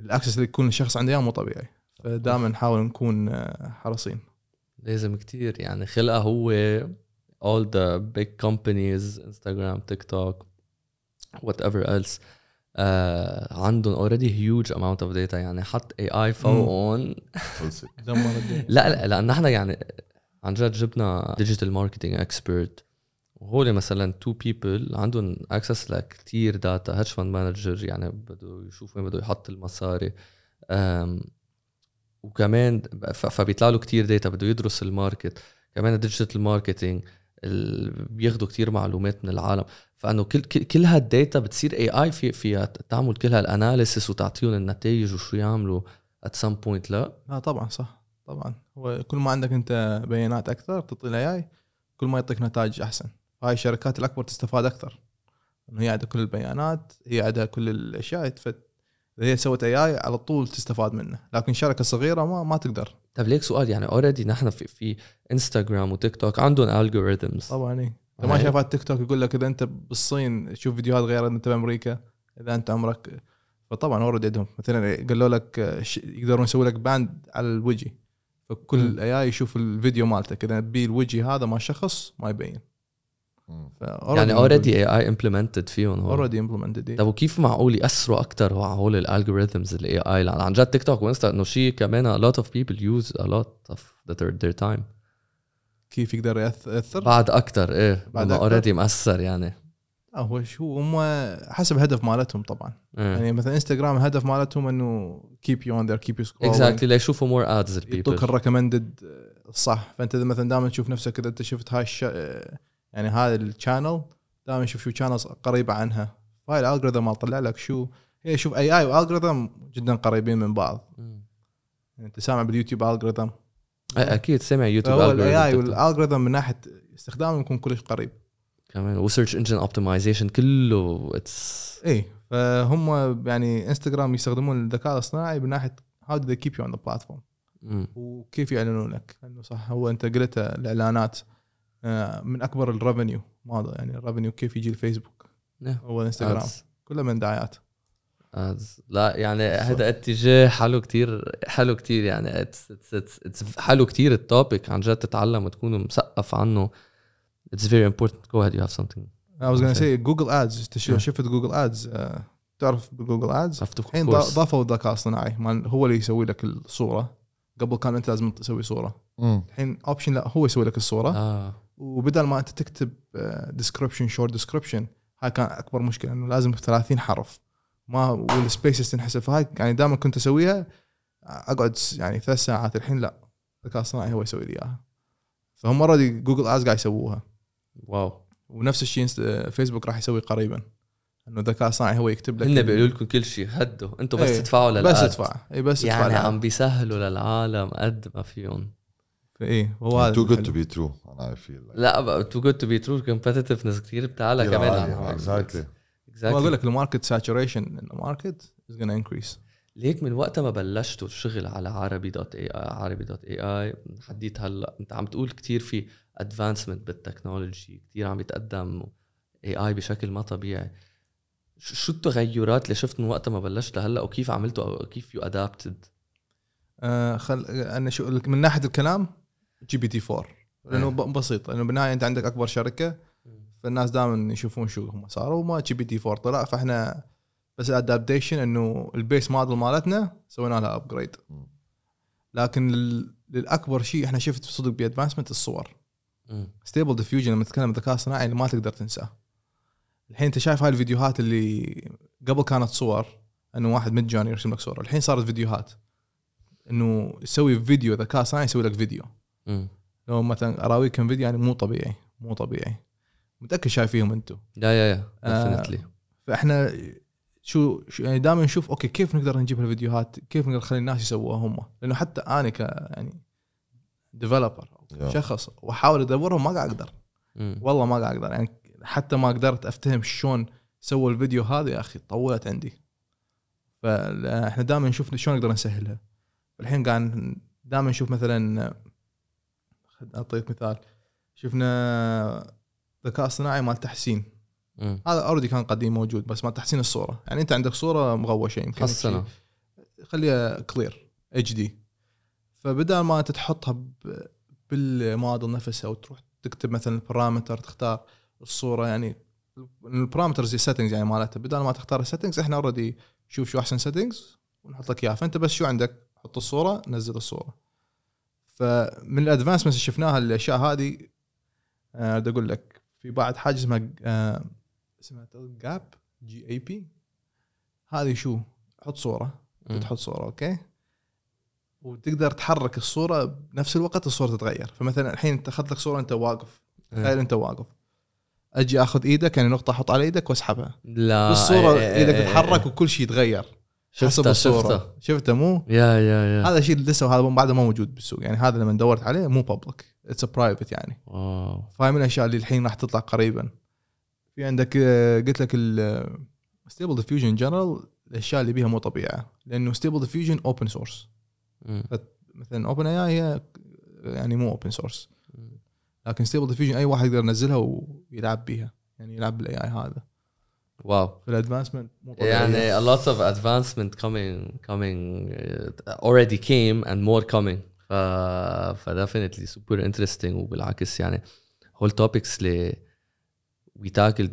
الاكسس اللي يكون الشخص عنده إياه مو طبيعي. فدائما نحاول نكون آه، حريصين. لازم كتير يعني خلقها هو all the big companies Instagram TikTok. Whatever else uh, عندهم already huge amount of data. يعني حط AI فوقهم خلصت دمر الدنيا. لا لا لأن نحن يعني عن جد جبنا digital marketing expert وهول مثلا two people عندهم access لكثير data hedge fund manager يعني بده يشوف وين بده يحط المصاري. وكمان فبيطلع له كثير data بده يدرس ال market. كمان ال digital marketing بياخذوا كثير معلومات من العالم. فأنه كل كل كل هال data بتصير AI في فيها تعمل كل هال analysis وتعطيهم النتائج وشو يعملوا at some point لا. لا طبعا صح. طبعا. هو كل ما عندك أنت بيانات أكثر تعطي ال AI كل ما يعطيك نتائج أحسن. هاي الشركات الأكبر تستفاد أكثر. إنه هي عندها كل البيانات هي عندها كل الأشياء إذا هي سوت AI على طول تستفاد منه لكن شركة صغيرة ما ما تقدر. طب ليك سؤال يعني already نحن في في انستغرام وتيك توك عندهم algorithms طبعا اي انت ما على التيك توك يقول لك إذا أنت بالصين تشوف فيديوهات غير انت بامريكا إذا أنت عمرك فطبعا already عندهم. مثلا قالوا لك ش- يقدرون يسوي لك ban على الوجه فكل. ال AI يشوف الفيديو مالتك. إذا تبي الوجه هذا مال شخص ما يبين. يعني اوريدي اي اي امبلمنتد فيهم. already implemented طب وكيف معقول يأثروا أكثر على هول ال algorithms ال AI عن جد تيك توك وإنستا إنه شيء كمان a lot of people use a lot of their, their time. كيف يقدر يأثر؟ بعد أكثر إيه بعد؟ already مأثر يعني. لا هو شو هم حسب الهدف مالتهم طبعا. إيه. يعني مثلا انستغرام الهدف مالتهم إنه keep you on there keep you exactly ليشوفوا more ads يعطوك ال recommended صح. فأنت إذا مثلا دائما تشوف نفسك إذا أنت شفت هاي الش... يعني هذا ال channel دائما شوف شو channels قريبة عنها. فهاي ال algorithm طلع لك شو. هي شوف AI و algorithm جدا قريبين من بعض. يعني أنت سامع باليوتيوب algorithm أكيد سامع يوتيوب ال AI وال algorithm من ناحية استخدامه يكون كلش قريب. كمان و search engine optimization كله it's اي فهم يعني انستغرام يستخدمون الذكاء الاصطناعي من ناحية how to keep you on the platform وكيف يعلنون لك؟ لأنه صح هو انت قلت الإعلانات آه، من أكبر ال revenue ماذا يعني ال revenue كيف يجي الفيسبوك؟ هو الانستغرام كله من دعايات. لا يعني هذا اتجاه حلو كتير حلو كتير يعني it's it's it's حلو كتير ال topic عن جد تتعلم وتكون مثقف عنه. it's very important go ahead you have something I was gonna say Google Ads. شفت Google Ads تعرف ب Google Ads الحين ضافوا الذكاء الاصطناعي مال- هو اللي يسوي لك الصورة. قبل كان أنت لازم تسوي صورة. الحين option لا هو يسوي لك الصورة. آه. وبدل ما أنت تكتب description short description هاي كان أكبر مشكلة إنه لازم 30 حرف. ما وال spaces تنحسب. فهاي يعني دائما كنت أسويها أقعد يعني ثلاث ساعات الحين لا الذكاء الصناعي هو يسوي لي إياها. فهم already Google Ads قاعد يسووها. wow. ونفس الشيء فيسبوك راح يسوي قريبا. إنه الذكاء الصناعي هو يكتب لك هن بيقولوا لكم كل شيء هدوا. أنتم بس إيه، تدفعوا لل ad. بس ادفع اي بس ادفع يعني. عم بيسهلوا للعالم قد ما فيهم. إيه هو هذا too good to. be true أنا I feel لا too good to be true competitiveness كثير بتعلى كمان. exactly هو أقول exactly. لك ال market saturation ال market is gonna increase ليك من وقت ما بلشتوا الشغل على عربي dot AI عربي dot AI حديت هلا انت عم تقول كتير في advancement بال technology كتير عم يتقدم AI بشكل ما طبيعي. شو التغيرات اللي شفت من وقت ما بلشت لهلا وكيف عملتوا أو كيف you adapted آه خل أنا شو من ناحية الكلام GPT 4 لأنه إيه. بسيط. لأنه بالنهاية أنت عندك أكبر شركة فالناس دائما يشوفون شو هم صاروا. وما GPT 4 طلع فإحنا بس ال adaptation إنه ال base model مالتنا سوينا لها upgrade. لكن لل- للأكبر شيء إحنا شفت صدق ب advancement الصور. Stable Diffusion لما تتكلم الذكاء الصناعي اللي ما تقدر تنساه. الحين أنت شايف هاي الفيديوهات اللي قبل كانت صور إنه واحد مجاني يرسم لك صوره الحين صارت فيديوهات. إنه يسوي فيديو ذكاء صناعي يسوي لك فيديو. لو مثلا اراويكم فيديو يعني مو طبيعي مو طبيعي. متأكد شايفيهم أنتم يا يا يا. آه، فإحنا شو, شو يعني دائما نشوف okay كيف نقدر نجيب الفيديوهات؟ كيف نقدر نخلي الناس يسووها هم؟ لأنه حتى أنا ك يعني developer. شخص وأحاول ادورهم ما قاعد أقدر. والله ما قاعد أقدر. يعني حتى ما قدرت أفتهم شلون سووا الفيديو هذا يا أخي طولت عندي. فاحنا دائما نشوف شلون نقدر نسهلها. الحين قاعد دائما نشوف مثلا خد- أعطيك مثال. شفنا ذكاء اصطناعي مال تحسين. هذا already كان قديم موجود بس مال تحسين الصورة. يعني انت عندك صورة مغوشة يمكن حسنا خليها clear HD فبدل ما انت تحطها بالموديل نفسها وتروح تكتب مثلا ال parameter تختار الصورة يعني ال parameters ال settings يعني مالتها. بدل ما تختار ال settings إحنا already شوف شو أحسن settings ونحط لك اياها فأنت بس شو عندك؟ حط الصورة نزل الصورة. فمن ال advancements اللي شفناها الأشياء هذه آه، بدي أقول لك في بعد حاجة اسمها آه، اسمها جاب GAP هذه شو؟ حط صورة. تحط صورة okay؟ وتقدر تحرك الصورة بنفس الوقت الصورة تتغير. فمثلا الحين أنت أخذت لك صورة انت واقف. إيه. تخيل أنت واقف. أجي أخذ إيدك يعني نقطة أحط على إيدك وأسحبها. لا بالصورة إيه، إيه، إيدك إيه، تتحرك. وكل شيء يتغير. حسب شفتها الصورة. شفتها شفته مو؟ يا يا يا. هذا اللي لسه هذا بعده ما موجود بالسوق. يعني هذا لما دورت عليه مو public it's private يعني. wow. فهاي من الأشياء اللي الحين راح تطلع قريبا. في عندك آه، قلت لك Stable Diffusion general الأشياء اللي بيها مو طبيعه لأنه Stable Diffusion open source. مثلا OpenAI هي يعني مو open source. لكن Stable Diffusion أي واحد يقدر ينزلها ويلعب بيها. يعني يلعب بال AI هذا. wow. في ال advancement مو طبيعية. يعني a lot of advancement coming coming uh, already came and more coming. ف ف definitely super interesting وبالعكس يعني هول ال topics اللي we tackle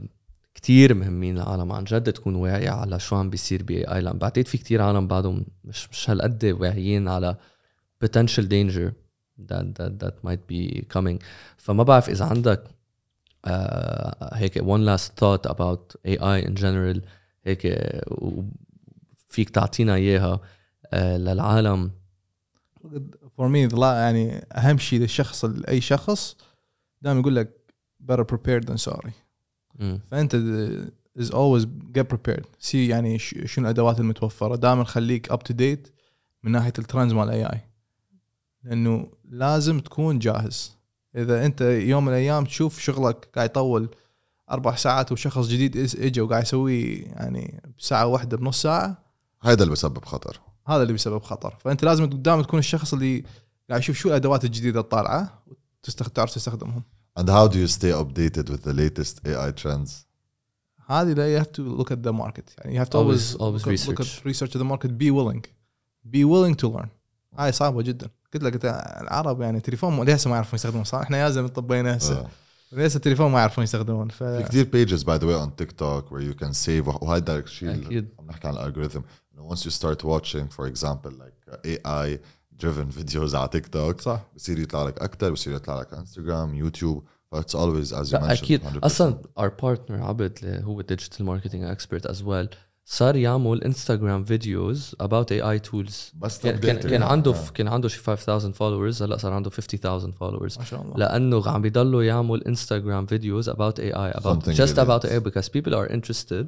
كتير مهمين للعالم. عن جد تكون واعية على شو عم بيصير لأن بعتقد في كتير عالم بعدهم مش مش هالقد واعيين على potential danger that that that might be coming. فما بعرف إذا عندك آه هيك one last thought about AI in general. هيك فيك تعطينا إياها آه للعالم. for me لا يعني أهم شيء للشخص أي شخص دائما يقول لك better prepared than sorry. فأنت is always get prepared. see يعني ش- شنو الأدوات المتوفرة. دائما خليك up to date من ناحية ال trends مال ال AI لأنه لازم تكون جاهز. إذا أنت يوم من الأيام تشوف شغلك قاعد يطول أربع ساعات وشخص جديد إز- اجى وقاعد يسويه يعني بساعة واحدة بنص ساعة. هذا اللي بسبب خطر. هذا اللي بيسبب خطر. فأنت لازم دائما تكون الشخص اللي قاعد يشوف شو الأدوات الجديدة الطالعة وتستخدم تعرف تستخدمهم. And how do you stay updated with the latest AI trends? هذه لا you have to look at the market. يعني you have to always, Always- always look, at, look research. at research the market. Be willing. Be willing to learn. هاي صعبة جدا. قلت لك أنت العرب يعني تليفون لسه ما يعرفون يستخدمون. صح إحنا يا زلمة طبينا. هسه آه. لسه التليفون ما يعرفون يستخدمون. ف في كثير pages by the way on TikTok where you can save. وه- وهذا الشيء اللي أكيد. عم نحكي عن الالجوريثم once you start watching for example like AI driven videos على تيك توك صح بصير يطلع لك اكثر بصير يطلع لك انستغرام يوتيوب فاتس always as you لا mentioned اكيد 100%. اصلا our partner عبد اللي هو digital marketing expert as well صار يعمل انستغرام فيديوز about AI tools بس كان كان, updated. كان عنده آه. كان عنده شي 5000 followers هلا صار عنده 50000 followers ما شاء الله لانه عم بيضلوا يعمل انستغرام فيديوز about AI about Something just related. about AI because people are interested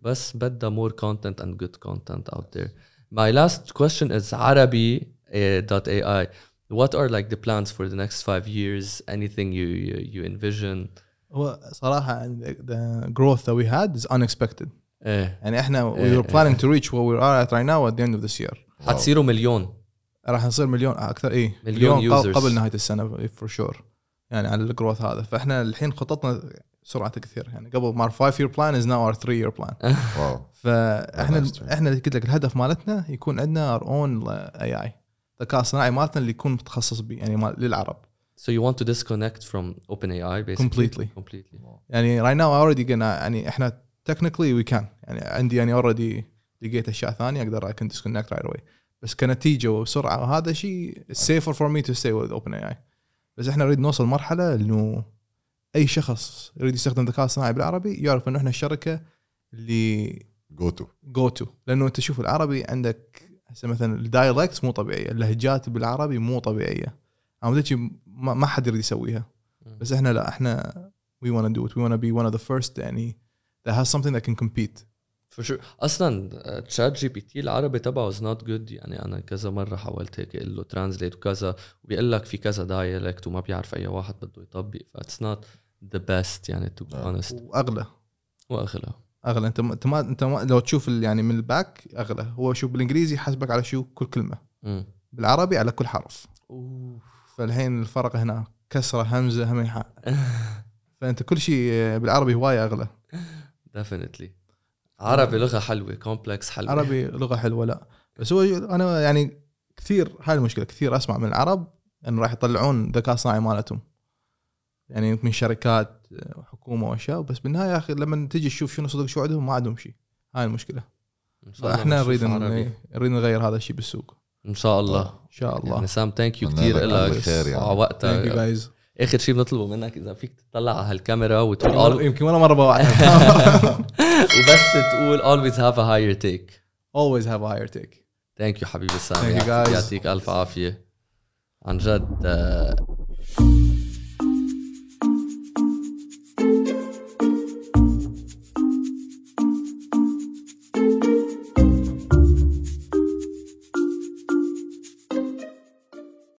بس بدها more content and good content out there my last question is عربي eh, dot AI what are like the plans for the next five years anything you you, you envision هو صراحه the growth that we had is unexpected ايه يعني احنا we إيه، were planning to reach where we are at right now at the end of this year حتصيروا مليون راح نصير مليون اكثر ايه مليون قبل- users. قبل نهايه السنه فور شور يعني على الجروث هذا فاحنا الحين خططنا سرعه كثير يعني. قبل ما 5 year plan is now our 3 year plan. واو. فاحنا إحنا قلت لك الهدف مالتنا يكون عندنا our own اي اي الذكاء الصناعي مالتنا اللي يكون متخصص به يعني للعرب. So you want to disconnect from OpenAI basically? Completely. completely. يعني right now already قلنا يعني إحنا technically we can. يعني عندي يعني already لقيت أشياء ثانية أقدر I can disconnect right away. بس كنتيجة وسرعة وهذا شيء safer for me to stay with OpenAI. بس إحنا نريد نوصل مرحلة إنه أي شخص يريد يستخدم الذكاء الصناعي بالعربي يعرف إنه إحنا الشركة اللي go-to go-to لأنه أنت شوف العربي عندك هسه مثلا ال dialects مو طبيعية اللهجات بالعربي مو طبيعية. أنا ما ما حد يريد يسويها. بس إحنا لا إحنا we want to do it. We want to be one of the first يعني that has something that can compete. For sure. أصلا ChatGPT العربي تبعه is not good. يعني أنا كذا مرة حاولت هيك إقول له translate وكذا وبيقول لك في كذا dialect وما بيعرف أي واحد بده يطبق فا that's not the best يعني be آه. honest. وأغلى. وأغلى. أغلى. أنت ما أنت ما, أنت ما لو تشوف يعني من ال back أغلى. هو شوف بالإنجليزي يحاسبك على شو؟ كل كلمة. مم. بالعربي على كل حرف. فالحين الفرق هنا كسرة همزة هم فأنت كل شيء بالعربي هواية أغلى. Definitely. عربي لغة حلوة كومبلكس حلوة. عربي لغة حلوة لا. بس هو أنا يعني كثير هاي المشكلة كثير أسمع من العرب انه راح يطلعون ذكاء صناعي مالتهم. يعني من شركات وحكومه واشياء بس بالنهاية يا أخي لما تجي تشوف شنو صدق شو عندهم ما عندهم شيء. هاي المشكلة. فإحنا نريد نريد نغير هذا الشيء بالسوق. إن شاء الله. إن شاء الله. يعني سام thank you كثير لك. على وقتك. thank you guys اخر شيء بنطلبه منك إذا فيك تطلع على هالكاميرا وتقول all... يمكن ولا مرة بوعد. وبس تقول always have a higher take. Always have a higher take. thank you حبيبي سام. Thank you, يعطيك- guys. يعطيك ألف عافية. عن جد آه،